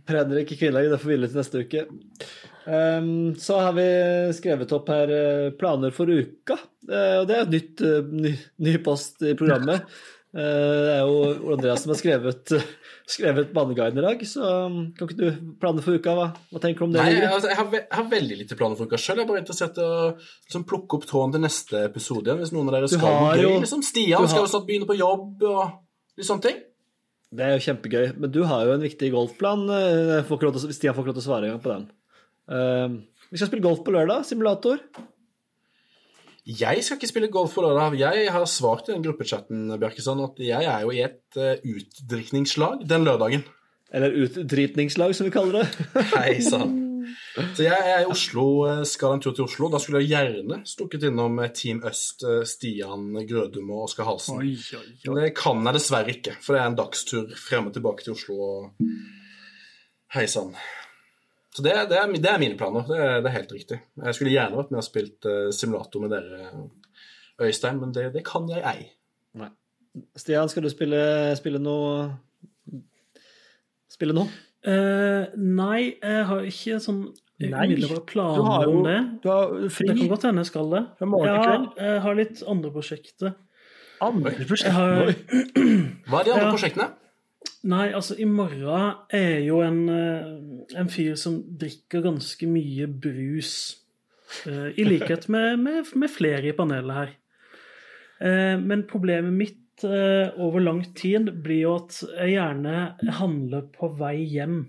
Predrik ikke Kvinnelaget, det får hvile til neste uke. Um, så har vi skrevet opp her eh, planer for uka. Uh, og det er nytt, eh, ny, ny post i programmet. Eh, Det er jo Ole Andreas som har skrevet, skrevet banneguiden i dag, så um, kan ikke du plane for uka? Hva, hva tenker du om det? Nei, jeg, altså, jeg, har, jeg har veldig lite planer for uka sjøl. Jeg er bare interessert i å liksom, plukke opp tråden til neste episode igjen. Hvis noen av dere Du skal noe gøy. Liksom. Stian har- skal jo snart begynne på jobb og litt sånne ting. Det er jo kjempegøy. Men du har jo en viktig golfplan. eh, får til Stian får ikke lov til å svare engang på den. Uh, vi skal spille golf på lørdag. Simulator. Jeg skal ikke spille golf på lørdag. Jeg har svart i den gruppechatten Bjarkeson, at jeg er jo i et uh, utdrikningslag den lørdagen. Eller utdritningslag, som vi kaller det. Hei sann. Så jeg er i Oslo, eh, skal en tur til Oslo. Da skulle jeg gjerne stukket innom eh, Team Øst, eh, Stian Grødum og Oskar Halsen. Oi, oi, oi. Men det kan jeg dessverre ikke, for det er en dagstur frem og tilbake til Oslo. Hei sann. Så det, det, er, det er mine planer. Det er, det er helt riktig. Jeg skulle gjerne vært med og spilt uh, simulator med dere, Øystein, men det, det kan jeg ei. Stian, skal du spille, spille noe Spille noe? Uh, nei, jeg har ikke sånn Nei, planer Du har jo om det. du har fri Det kan godt hende jeg skal det. Fra Ja, jeg har litt andre prosjekter. andre prosjekter. har, Hva er de andre Ja. prosjektene? Nei, altså, i morgen er jo en, eh, en fyr som drikker ganske mye brus. eh, I likhet med, med, med flere i panelet her. Eh, Men problemet mitt over lang tid blir jo at jeg gjerne handler på vei hjem.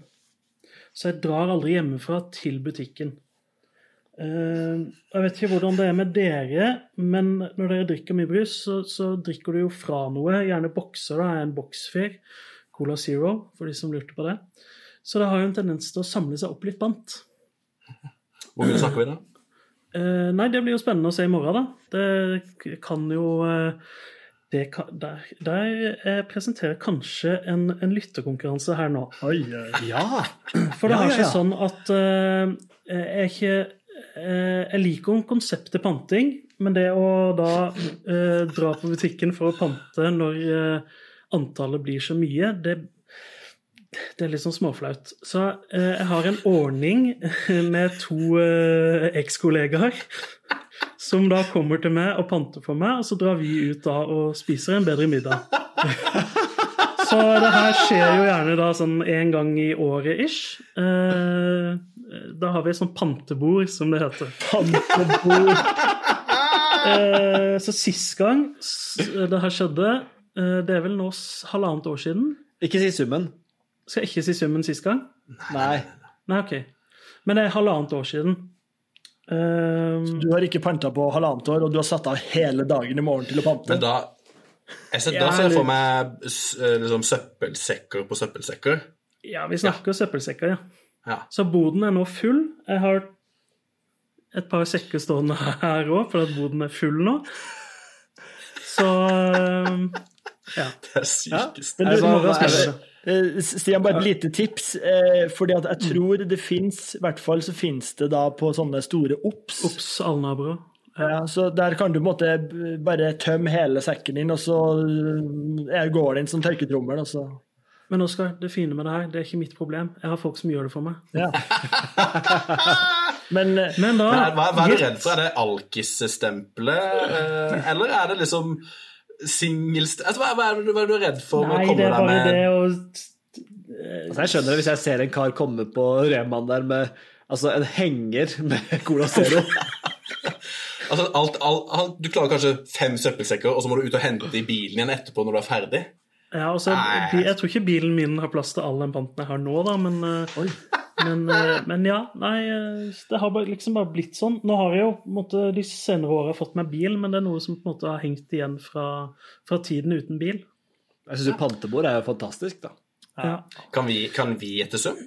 Så jeg drar aldri hjemmefra til butikken. Jeg vet ikke hvordan det er med dere, men når dere drikker mye brus, så, så drikker du jo fra noe. Gjerne bokser. da, Jeg er en boksfyr. Cola Zero, for de som lurte på det. Så det har jo en tendens til å samle seg opp litt bant. Hvor mye snakker vi da? Eh, nei, det blir jo spennende å se i morgen, da. Det kan jo eh, det kan, der, der jeg presenterer kanskje en, en lytterkonkurranse her nå. Oi. Ja! For det Ja, har ja, seg ja. sånn at eh, jeg er ikke eh, Jeg liker om konseptet panting, men det å da eh, dra på butikken for å pante når eh, antallet blir så mye, det, det er litt sånn småflaut. Så eh, jeg har en ordning med to eh, ekskollegaer som da kommer til meg og panter for meg, og så drar vi ut da og spiser en bedre middag. Så det her skjer jo gjerne da sånn en gang i året ish. Eh, da har vi et sånt pantebord, som det heter. Pantebord. Eh, så sist gang det her skjedde, eh, det er vel nå halvannet år siden. Ikke si summen. Skal jeg ikke si summen sist gang? Nei. Nei, ok. Men det er halvannet år siden. Eh, Du har ikke panta på halvannet år, og du har satt av hele dagen i morgen til å pante. Men da jeg ser, Da ser jeg for meg eh, liksom, søppelsekker på søppelsekker. ja, vi snakker søppelsekker, ja. Ja. Så boden er nå full. Jeg har et par sekker stående her òg, for at boden er full nå. Så eh, ja. Det er sykest. Ja. Eh, Stian, bare et lite tips. Eh, fordi at jeg tror det fins I hvert fall så fins det da på sånne store OBS. OBS, allnaboer. Ja, så der kan du på en måte bare tømme hele sekken din, og så eh, går det inn som tørketrommel, og så Men Oskar, det fine med det her, det er ikke mitt problem. Jeg har folk som gjør det for meg. Ja. Men eh, Men da Men hva, hva er du redd for? Er det alkisstempelet, eh, eller er det liksom singel... Altså, hva, hva, er du, hva er du redd for Nei, å komme det deg med det å Altså, jeg skjønner det hvis jeg ser en kar komme på Reman der med altså, en henger med Cola Zero. altså, alt, alt, alt, Du klarer kanskje fem søppelsekker, og så må du ut og hente i bilen igjen etterpå når du er ferdig? Ja, altså. Jeg tror ikke bilen min har plass til all den panten jeg har nå, da, men, eh, men, eh, men ja. Nei, eh, det har liksom bare blitt sånn. Nå har jeg jo på en måte, de senere åra fått meg bil, men det er noe som på en måte har hengt igjen fra, fra tiden uten bil. Jeg syns jo pantebord er jo fantastisk, da. Ja. Kan vi, kan vi gjette sum?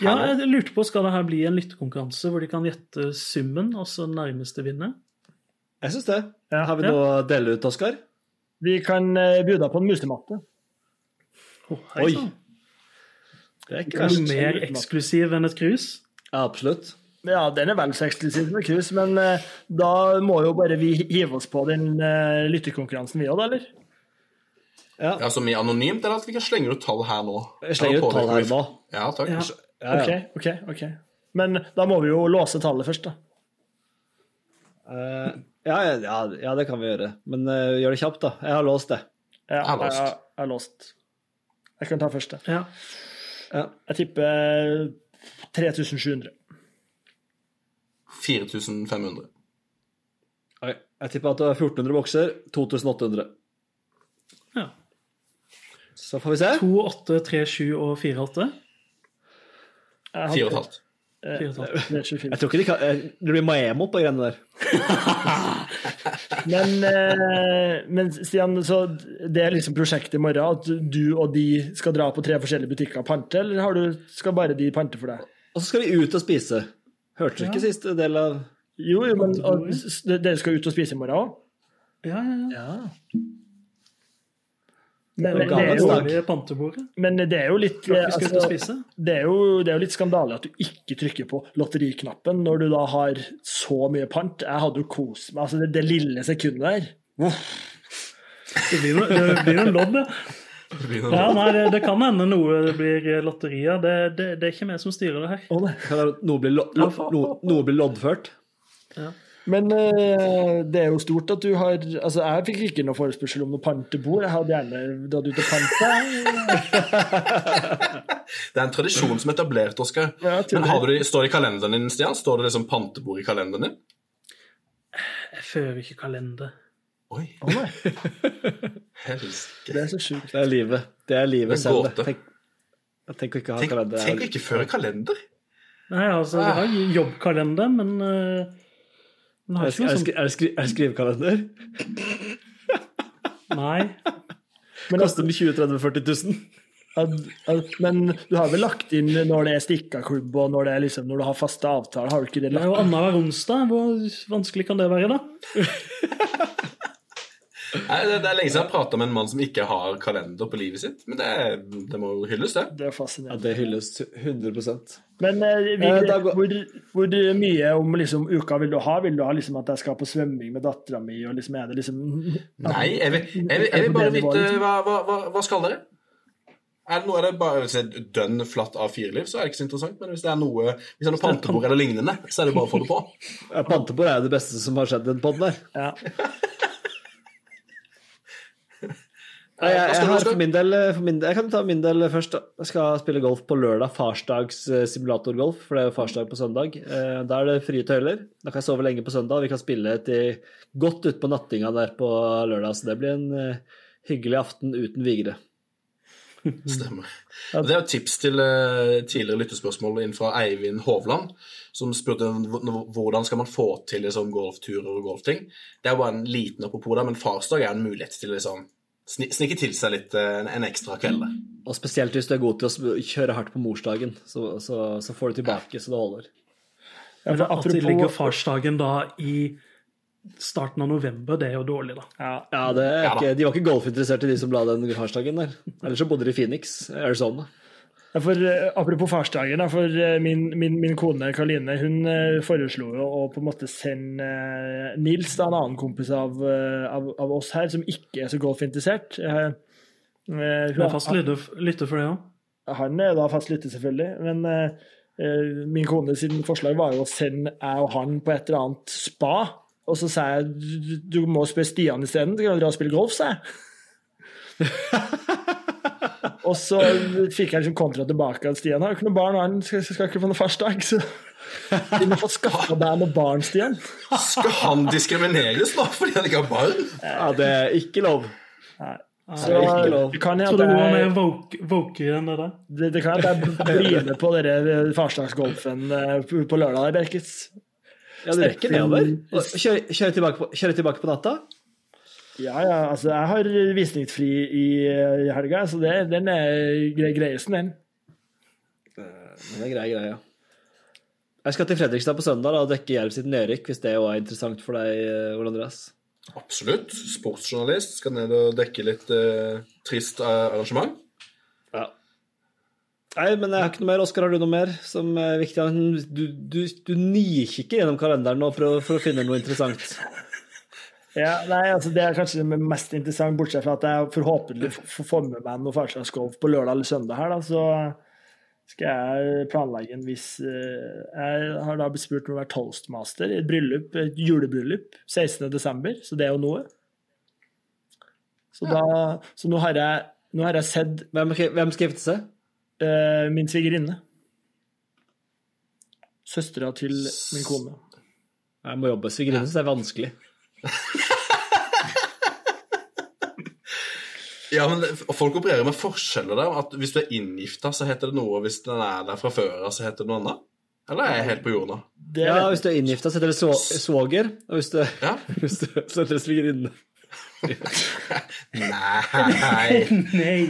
ja, jeg lurte på, skal det her bli en lyttekonkurranse hvor de kan gjette summen, og så nærmeste vinner? Jeg syns det. Ja. Har vi Ja. noe å dele ut, Oskar? vi kan eh, by deg på en musematte. Oh, Oi. Det er Er mer eksklusiv enn et krus? Ja, absolutt. Ja, den er vel så eksklusiv et cruise, men eh, da må jo bare vi hive oss på den uh, lytterkonkurransen vi òg, da, eller? Ja. Ja, Som i anonymt, eller at vi kan slenge ut tall her nå? Jeg slenger ut tall her nå. Ja, takk. Ja. Ja, ja. OK, OK. ok. Men da må vi jo låse tallet først, da. Eh, ja, ja, ja, ja, det kan vi gjøre. Men eh, gjør det kjapt, da. Jeg har låst det. Ja, Jeg har låst. Jeg, jeg låst. Jeg kan ta første. Ja. Jeg tipper 3700. 4500. Okay. Jeg tipper at det er 1400 bokser. 2800. Ja. Så får vi se. 2, 8, 3, 7 og 4, 8. 4,5. Jeg tror ikke de kan, det blir Maemo på greiene der. Men, eh, men Stian, så det er liksom prosjektet i morgen, at du og de skal dra på tre forskjellige butikker og pante, eller har du, skal bare de pante for deg? Og så skal vi ut og spise. Hørte du ikke siste del av Jo, jo, men og, dere skal ut og spise i morgen òg? Ja, ja, ja. Ja. Men, men, det er jo, men det er jo litt altså, det, er jo, det er jo litt skandale at du ikke trykker på lotteriknappen når du da har så mye pant. Jeg hadde jo kost meg. Altså, det, det lille sekundet der. Det blir jo det blir noen lodd, Ja, nei, det, det kan hende noe det blir lotterier. Det, det, det er ikke vi som styrer det her. Være- Noe blir, lo, lo, no, noe blir loddført. Men uh, det er jo stort at du har Altså, jeg fikk ikke noe forespørsel om noe pantebord. Jeg hadde gjerne dratt ut og panta. Det er en tradisjon som er etablert, Oskar. Ja, Men har du står det i kalenderen din, Stian? Står det liksom pantebord i kalenderen din? Jeg fører ikke kalender. Oi, helsike. det er så sjukt. Det er livet. Det er livet selv. Tenk, jeg tenker ikke å ha Tenk, kalender. tenk å ikke føre kalender. Nei, altså, jeg har jobbkalender, men uh, Er det, er, det skri, er det skrivekalender? Nei. Men, Koster den 20 30 40 000. at- at- men du har vel lagt inn når det er stikkaklubb og når, det er liksom, når du har faste avtaler, har du ikke det Det er jo lagt annenhver onsdag. Hvor vanskelig kan det være, da? Nei, det, det er lenge siden jeg har prata med en mann som ikke har kalender på livet sitt. Men det, det må jo hylles, det. Det er Ja, det hylles 100% Men eh, vi, Eh, går- hvor, hvor mye om liksom, uka vil du ha? Vil du ha liksom, at jeg skal på svømming med dattera mi? Liksom, er det liksom Nei, jeg vil, jeg vil, jeg vil bare vite hva, hva, hva, skal dere? Er det noe er det bare hvis det er dønn flatt av fireliv, så er det ikke så interessant. Men hvis det er noe Hvis det er noe pantebord eller lignende, så er det bare å få det på. ja, Pantebord er jo det beste som har skjedd i den podden der. Ja. Nei, jeg, jeg, jeg, for min del, for min, jeg kan ta min del først. da. Jeg skal spille golf på lørdag. Farsdags eh, simulatorgolf, for det er jo farsdag på søndag. Eh, Da er det frie tøyler. Da kan jeg sove lenge på søndag. Vi kan spille til godt utpå nattinga der på lørdag. Så det blir en eh, hyggelig aften uten Vigre. Stemmer. Det er et tips til eh, tidligere lyttespørsmål inn fra Eivind Hovland, som spurte hvordan skal man få til liksom, golfturer og golfting. Det er bare en liten apropos der, men farsdag er en mulighet til liksom, snike til seg litt eh, en, ekstra kveld. der. Og spesielt hvis du er god til å kjøre hardt på morsdagen, så, så, så får du tilbake så det holder. Ja, for at det ligger farsdagen da i starten av november, det er jo dårlig, da. ja, Ja, det er Ja da. ikke, De var ikke golfinteresserte, de som la den farsdagen der. Ellers så bodde de i Phoenix, Arizona. For, eh, apropos farsdagen, for eh, min, min, min kone Karoline hun eh, foreslo jo å på en måte sende Nils, da, en annen kompis av, av, av oss her, som ikke er så golfinteressert hun- er fast lytter, for det òg. Han er da fast lytter, selvfølgelig, men min kone sin forslag var jo å sende jeg og han på et eller annet spa. Og så sa jeg du, du må spørre Stian isteden, så kan dra og spille golf, sa jeg. og så fikk jeg liksom kontra tilbake at Stian har ikke noe barn, han skal, skal ikke få noe farsdag. Så du må få skaffa deg noe barn, Stian. Skal han diskrimineres nå fordi han ikke har barn? Ja, det er ikke lov. Så det er ikke lov. det kan Tror du hende hun var igjen mer woke, woke det der? det, det kan hende at jeg blir med på dere farsdagsgolfen eh, på lørdag, der, Berkits. Ja, du rekker nedover. Kjøre, kjøre, tilbake på, kjøre tilbake på natta? Ja, ja, altså jeg har visningsfri i, i helga, så det, den er gre greiesten, den. Det er grei greie. Jeg skal til Fredrikstad på søndag og dekke Jerv sitt nedrykk, hvis det òg er interessant for deg, eh, Ole Andreas. Absolutt. Sportsjournalist. Skal ned og dekke litt eh, trist eh, arrangement. Ja. Nei, men jeg har ikke noe mer. Oskar, har du noe mer som er viktig? Du, du, du nikikker gjennom kalenderen nå for å, for å finne noe interessant. Ja, nei, altså Det er kanskje det mest interessante, bortsett fra at jeg forhåpentlig får med meg noe farskapsgolf på lørdag eller søndag. her da, Så skal jeg planlegge en viss eh, Jeg har da blitt spurt om å være toastmaster i et bryllup, et julebryllup 16.12., så det er jo noe. Så, da, så nå, har jeg, nå har jeg sett Hvem, hvem skal gifte seg? eh, min svigerinne. Søstera til min kone. Jeg må jobbe svigerinne, så det er vanskelig. Ja, men det- Folk opererer med forskjeller der. At Hvis du er inngifta, så heter det noe. og Hvis den er der fra før av, så heter det noe annet. Eller er jeg helt på jorda? Det Ja, Hvis du er inngifta, så heter det svoger. Og hvis du, Ja? hvis du så heter det svigerinne. Nei Nei. Nei.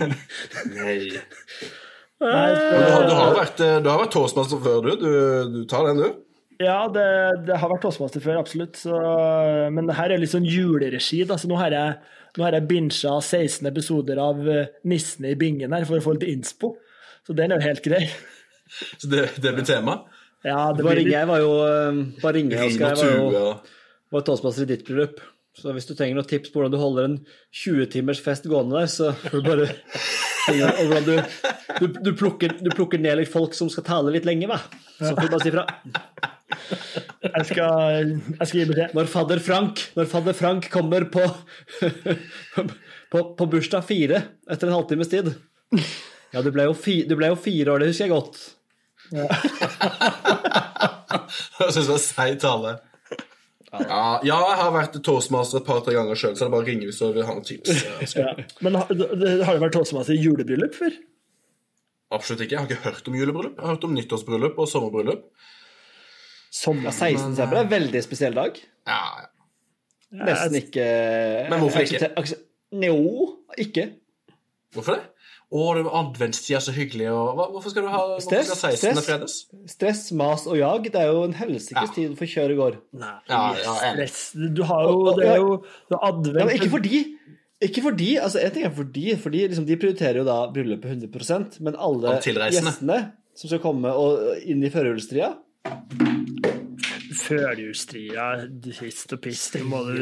Nei, Du har, du har vært, eh, du har vært toastmaster før, du. du. Du tar den, du. Ja, det, det har vært toastmaster før, absolutt. Så, men det her er litt sånn juleregi. Da. Så nå har jeg, nå har jeg bincha 16 episoder av eh, Nissene i bingen her for å få litt innspo. Så den er jo helt grei. Så det, det blir tema. Ja, det Bare blir ringe, litt, jeg var jo eh, Bare ringe, jeg, Oskar. Jeg var jo var toastmaster i ditt bryllup. Så hvis du trenger noen tips på hvordan du holder en 20-timers fest gående der, så får du bare. Og hvordan du, du, du, plukker, du plukker ned litt folk som skal tale litt lenge, hva. Så får du bare si fra. jeg, skal, jeg skal gi beskjed. Når fadder Frank, når fadder Frank kommer på, på, på bursdag fire etter en halvtimes tid Ja, du ble, jo fi, du ble jo fire år, det husker jeg godt. Ja. Jeg syns det var seig tale. Ja, ja, jeg har vært toastmaster et par-tre ganger sjøl, så det er bare å ringe hvis du vil ha noen tips. Ja. Men har- har du vært toastmaster i julebryllup før? Absolutt ikke. Jeg har ikke hørt om julebryllup. Jeg har hørt om nyttårsbryllup og sommerbryllup. Sommer. Ja, 16. desember er en veldig spesiell dag. Ja, ja. Nesten ikke Men hvorfor ikke? aksepter- Jo, ikke. Hvorfor det? Å, det var adventstida, så hyggelig, og Hvorfor skal du ha Stress, skal 16. stress. fredags? Stress, mas og jag. Det er jo en helsikes Ja. tid for kjør og går. Nei, Ja, ja, stress. Du har jo Det er jo du har advent Ja, ikke fordi ikke fordi, altså En ting er fordi, fordi liksom de prioriterer jo da bryllupet 100% men alle gjestene som skal komme og inn i førjulstria førjulstria, hist og piss, du må du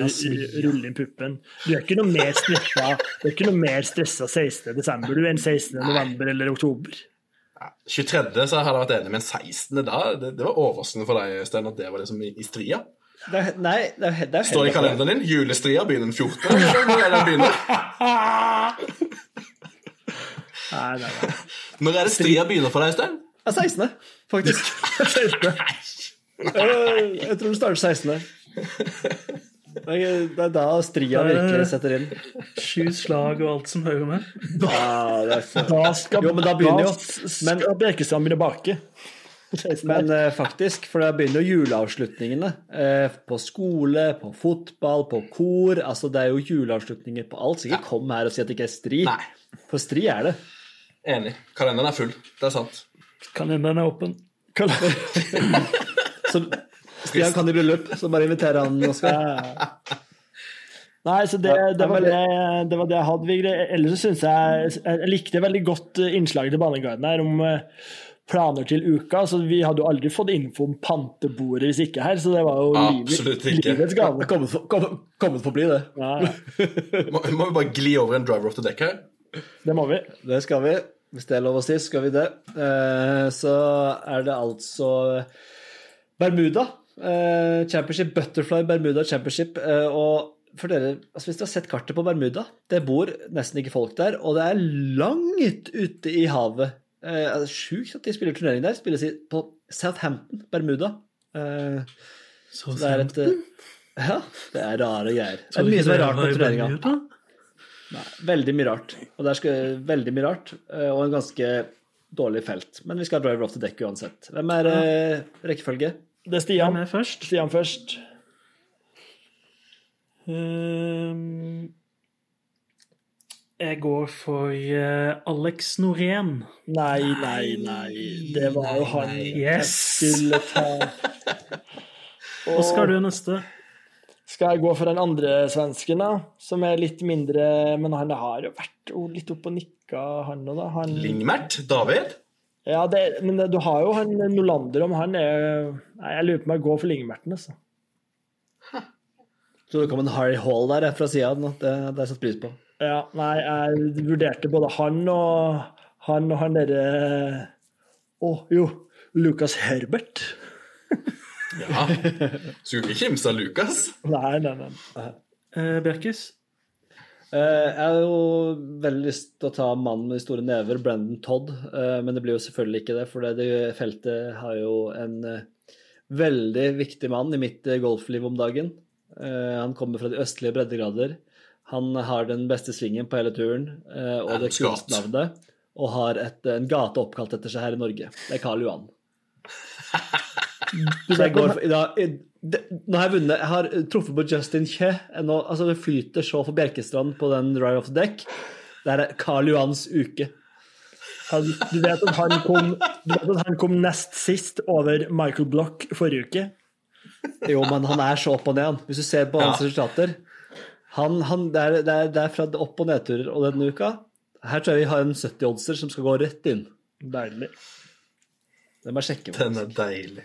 rulle inn puppen. Du er ikke noe mer stressa Du er ikke noe mer stressa 16. desember du enn 16. november eller oktober. 23. så hadde jeg vært enig, men 16. da Det, det var overraskende for deg, Stein, at det var liksom i, i stria. det er, Nei, det er, det er Står det i kalenderen din? Julestria begynner den 14. Eller Når er det den begynner? Nei, nei, nei. Når er det stria begynner for deg, Stein? Ja, 16., faktisk. Eh, Jeg tror du starter 16. Det er det er da stria virkelig setter inn. Sju slag og alt som hører med. Ja, det er. Da skal, Jo, men da begynner jo- Men skal Bjerkestrand begynne å bake. Men eh, faktisk, for da begynner jo juleavslutningene. Eh, på skole, på fotball, på kor. Altså, det er jo juleavslutninger på alt. Så ikke kom her og si at det ikke er stri. Nei. For stri er det. Enig. Kalenderen er full. Det er sant. Kalenderen er åpen. Så Stian kan i bryllup, så bare inviterer han, Oskar. Nei, så det, det, var det, det var det jeg hadde, Ellers så syns jeg Jeg likte veldig godt innslaget til Baneguiden her om eh, planer til uka. Så vi hadde jo aldri fått info om pantebordet hvis ikke her, så det var jo Absolutt livet, ikke. livets gave. Kommet for, kommet, kommet for å bli det. Ja, ja. Må, må vi bare gli over en driver off the deck her? det må vi. Det skal vi. Hvis det er lov å si, skal vi det. Uh, så er det altså Bermuda. eh, Championship, Butterfly Bermuda Championship. eh, og for dere, altså Hvis dere har sett kartet på Bermuda, det bor nesten ikke folk der. Og det er langt ute i havet. Eh, altså, Sjukt at de spiller turnering der. Spilles på Southampton, Bermuda. Eh, Så så det er et eh, Ja, det er rare greier. Det er mye som er rart på turneringa. Veldig mye rart. Og det er veldig mye rart, eh, og en ganske dårlig felt. Men vi skal ha driver off the deck uansett. Hvem er uh, rekkefølge? Det er Stian. Hvem er først? Stian først. Um, jeg går for uh, Alex Norén. Nei, nei, nei. Det var jo han jeg Yes! skulle ta. Og skal du neste? Skal jeg gå for den andre svensken, da? Som er litt mindre Men han har jo vært litt opp og nikka, han òg, da. Han, Lingmert? David? ja, det, men det, du har jo han Nolander, om han er Nei, jeg lurer på om jeg går for Lingmerten, altså. Så det kom en Harry Hall der fra sida. Det, det har jeg satt pris på. Ja, nei, jeg vurderte både han og han og han derre Å, jo. Lucas Herbert. Ja. Skulle ikke kimse av Lukas. Nei, nei, nei. Uh, Bjerkis? Uh, Jeg har jo veldig lyst til å ta mannen med de store never, Brendan Todd, Uh, men det blir jo selvfølgelig ikke det, for det det feltet har jo en veldig viktig mann i mitt golfliv om dagen. Eh, Han kommer fra de østlige breddegrader. Han har den beste svingen på hele turen, eh, og det kuleste kunstnavnet, og har et, en gate oppkalt etter seg her i Norge. Det er Karl Johan. Så jeg går for, da, det, nå har jeg vunnet. Jeg har truffet på Justin Kje. Nå, altså det flyter så for Bjerkestrand på den Ride Off the Deck. Det er Karl Johans uke. Han, du, vet at han kom, du vet at han kom nest sist over Michael Block forrige uke? Jo, men han er så opp og ned. han. Hvis du ser på hans Ja. resultater han, han, det, er, det, er, det er fra opp- og nedturer. Og denne uka Her tror jeg vi har en 70-oddser som skal gå rett inn. Deilig. Det må jeg sjekke. Den er deilig.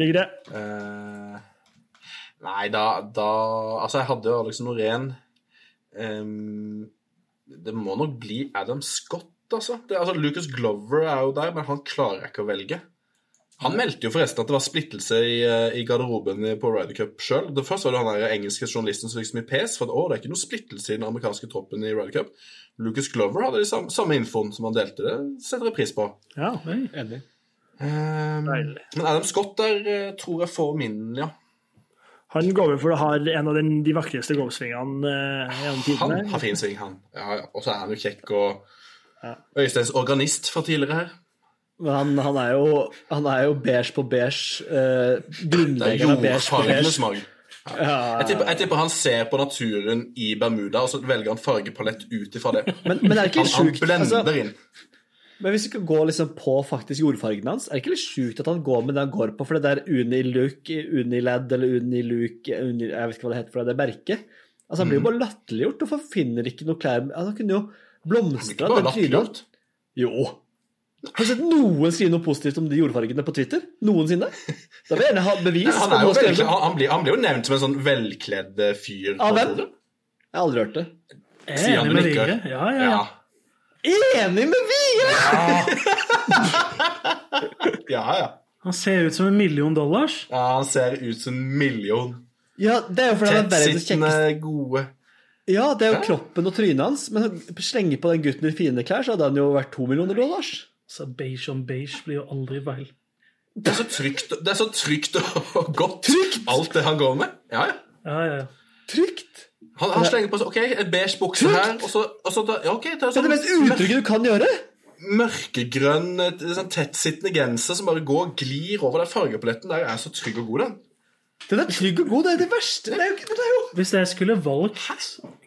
Ligger det? Uh, nei, da, da Altså, jeg hadde jo Alex Norén Um, Det må nok bli Adam Scott, altså. Det, altså. Lucas Glover er jo der, men han klarer jeg ikke å velge. Han meldte jo forresten at det var splittelse i, eh, i garderoben på Ryder Cup sjøl. Først var det han der engelske journalisten som fikk så mye pes for at å, det er ikke noe splittelse i den amerikanske troppen i Ryder Cup. Lucas Glover hadde de samme, samme infoen som han delte. Det setter jeg pris på. Ja. Enig. Ehm, Deilig. men Adam Scott der eh, tror jeg får min, ja. Han går vel for å ha en av den, de vakreste golfsvingene uh, gjennom Han har fin sving, han. Ja, ja. Og så er han jo kjekk og Ja. Øysteins organist fra tidligere her. Men han, han, er jo, han er jo beige på beige. Uh, Det er grunnleggeren av beige på beige. mag. Ja, Jeg tipper, jeg tipper han ser på naturen i Bermuda, og så velger han fargepalett ut ifra det. men, men er det ikke Han, han blender altså, inn. Men hvis du skal gå liksom på faktisk jordfargen hans, er det ikke litt sjukt at han går med det han går på? For det der Uniluk, Unilad eller Uniluk uni, Jeg vet ikke hva det heter for det, det merket. Altså, han blir jo bare latterliggjort. Hvorfor finner ikke noe klær altså, Han kunne jo blomstra Ikke bare den trynet. latterliggjort. Jo. Har du sett noen skrive noe positivt om de jordfargene på Twitter? Noensinne? Da vil jeg gjerne ha bevis. Han, er jo veldig, han, han, blir, han blir jo nevnt som en sånn velkledd eh, fyr. Av hvem? Jeg har aldri hørt det. Jeg er enig med nikker. Ja, ja, ja. Ja. Enig med Vigre! ja, ja. Han ser ut som en million dollars. Ja, Han ser ut som en million. Ja, det er jo fordi han er verdens Tettsittende, kjekkeste gode Ja, det er jo Ja. kroppen og trynet hans. Men slenge på den gutten i fine klær, så hadde han jo vært to millioner dollars. Så beige on beige blir jo aldri feil. Det er så trygt, det er så trygt og godt, alt det han går med. Ja, ja. Ja, ja, ja. Trygt! Han, han slenger på seg ok, en beige bukse her, og så, og så da, ja, okay, det er Det er sånn det mest utrygge du kan gjøre. mørkegrønn, et- sånn tettsittende genser som bare går og glir over den fargepaletten. Der er så trygg og god, den. Den er trygg og god. Det er det verste. Det er jo det er jo Hvis jeg skulle valgt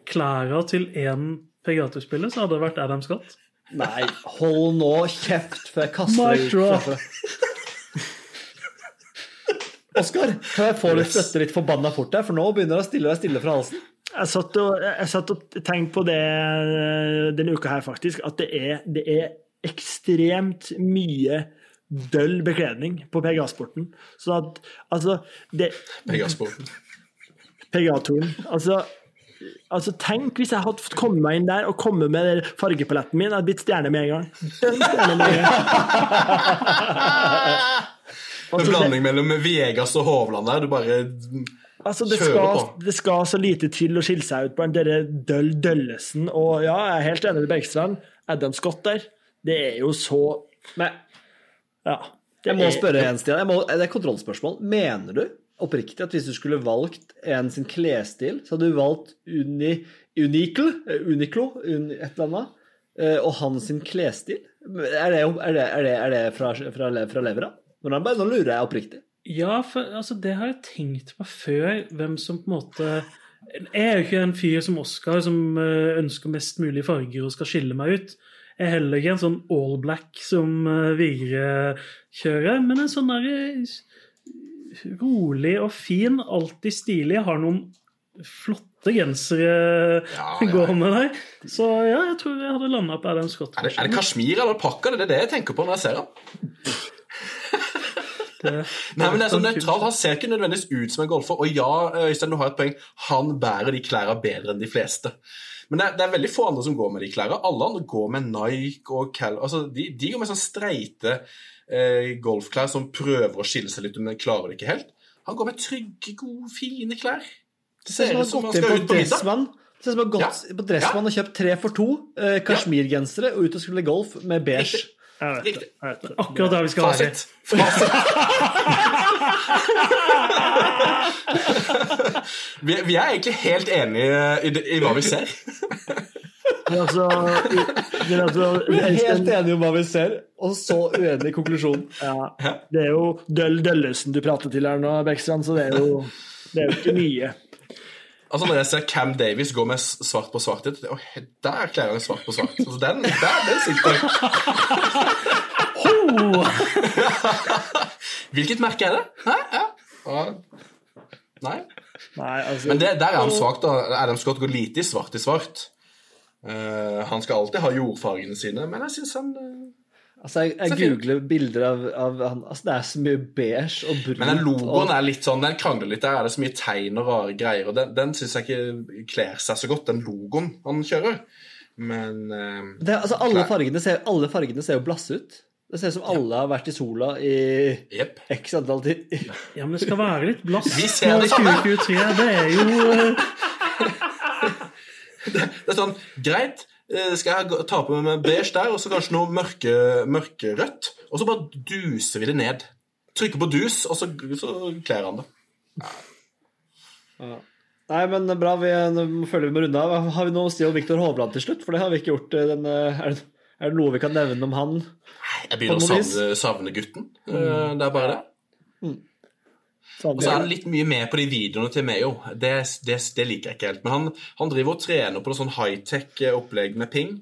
klærne til én PGA-spiller, så hadde det vært Adam Scott. Nei, hold nå kjeft før jeg kaster deg ut. Oskar, kan jeg få litt støtte litt forbanna fort her, for nå begynner det å stille deg stille fra halsen. Jeg satt og, jeg satt og tenkte på det eh, denne uka her, faktisk. At det er, det er ekstremt mye døll bekledning på PGA-sporten. Så at altså det, Pegasporten. PGA-turen Altså Altså, Tenk hvis jeg hadde fått komme meg inn der og komme med fargepaletten min. Jeg hadde blitt stjerne med en gang. Stjerne med en gang. En blanding mellom Vegas og Hovland der. Du bare altså, det, skal, det skal så lite til å skille seg ut blant denne døll døllesen. Og ja, jeg er helt enig med Bergstrand. Adam Scott der, det er jo så Men Ja. det jeg må er- spørre en, Stian. Jeg må, det er kontrollspørsmål. Mener du oppriktig at hvis du skulle valgt en sin klesstil, så hadde du valgt Uni, Unicle, Uniclo, Uniqlo, et eller annet, eh, og hans sin klesstil? Er det, er det, er det, er det fra, fra, fra levra? Nå nå lurer jeg oppriktig. Ja, for altså, det har jeg tenkt på før, hvem som på en måte Jeg er jo ikke en fyr som Oskar som eh, ønsker mest mulig farger og skal skille meg ut. Jeg er heller ikke en sånn all black som uh, Vigre kjører, men en sånn der eh, rolig og fin, alltid stilig. Har noen flotte gensere Ja, ja. går med der. Så ja, jeg tror jeg hadde landa på Adam Scott. Er det, er det kasjmir eller alpakka? Det er det jeg tenker på når jeg ser ham. Nei, men det er så nøytralt. Han ser ikke nødvendigvis ut som en golfer. Og ja, Øystein, du har et poeng. Han bærer de klærne bedre enn de fleste. Men det er, det er veldig få andre som går med de klærne. Alle andre går med Nike og Cal... Altså, de, de går med sånn streite eh, golfklær som prøver å skille seg litt, men klarer det ikke helt. Han går med trygge, gode, fine klær. Det Det ser ut som, som han skal ut på middag. Det Ser ut som han har gått Ja. på Dressmann og kjøpt tre for to eh, kasjmirgensere og ut og skulle golf med beige. Jeg vet det. Jeg vet det. Akkurat der vi skal være. Fasit. Fasit. vi, vi er egentlig helt enige i, det- i hva vi ser. Men altså, men altså Vi er helt enige om hva vi ser, og så uenig i konklusjonen. ja, Det er jo Døll Døllesen du prater til her nå, Bekkstrand, så det er jo, det er jo ikke mye. Altså Når jeg ser Cam Davies gå med svart på svart det- Oi, Der kler han svart på svart. Altså, den, der, den sitter. Hvilket merke er det? Hæ? Ja. Nei. Nei, altså Men det, der er han svak, da. Adam Scott går lite i svart i svart. Uh, han skal alltid ha jordfargene sine, men jeg syns han eh, Altså, jeg, jeg googler bilder av, av han Altså, det er så mye beige og brunt. Men den logoen og, er litt sånn, den krangler litt. Der er det så mye tegn og rare greier. Og den, den syns jeg ikke kler seg så godt, den logoen han kjører. Men eh, det, altså, alle, fargene ser, alle fargene ser jo blasse ut. Det ser ut som alle har vært i sola i yep. x antall tid. Ja, men det skal være litt blass Vi ser det i 2023. Det er jo eh, Det er sånn, greit, skal jeg ta på meg beige der, og så kanskje noe mørke, mørkerødt, og så bare duser vi det ned. Trykker på dus, og så, så kler han det. Nei, men bra. Vi nå føler vi runde av. Har vi noe å si om Viktor Hovland til slutt? For det har vi ikke gjort. Denne, eh, er, det, er det noe vi kan nevne om han? Jeg begynner å savne, savne gutten. Mm. Det er bare det. Og så er han litt mye med på de videoene til Mayo. Det, det, det liker jeg ikke helt. Men han, han driver og trener på noe sånn high-tech-opplegg med ping.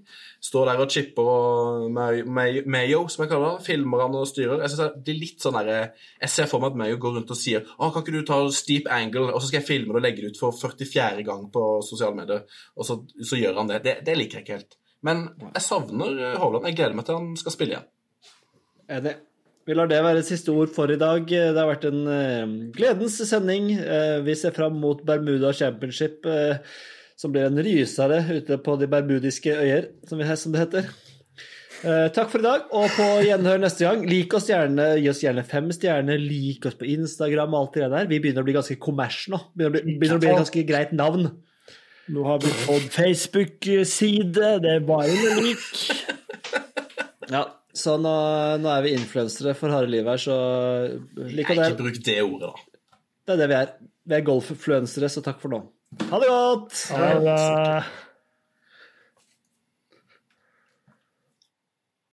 Står der og chipper og May- May- Mayo, som jeg kaller det. Filmer han og styrer. Jeg, synes det er litt sånn der, jeg ser for meg at Mayo går rundt og sier Å, kan ikke du ta steep angle, og så skal jeg filme det og legge det ut for 44. gang på sosiale medier. Og så, så gjør han det. det. Det liker jeg ikke helt. Men jeg savner eh, Hovland. Jeg gleder meg til han skal spille igjen. Enig. Vi lar det være siste ord for i dag. Det har vært en eh, gledens sending. Eh, vi ser fram mot Bermuda Championship, eh, som blir en rysere ute på de bermudiske øyer, som, det heter. Takk for i dag, og på gjenhør neste gang. Lik oss gjerne, gi oss gjerne fem stjerner. Lik oss på Instagram og alt det der. Vi begynner å bli ganske kommers nå. Begynner begynner å bli et ganske greit navn. Nå har vi fått Facebook-side, det er bare en lik. Ja, så nå, nå er vi influensere for harde livet her, så lik og Nei, del. ikke bruk det ordet, da. Det er det vi er. Vi er golffluensere, så takk for nå. Ha det godt! Ha det.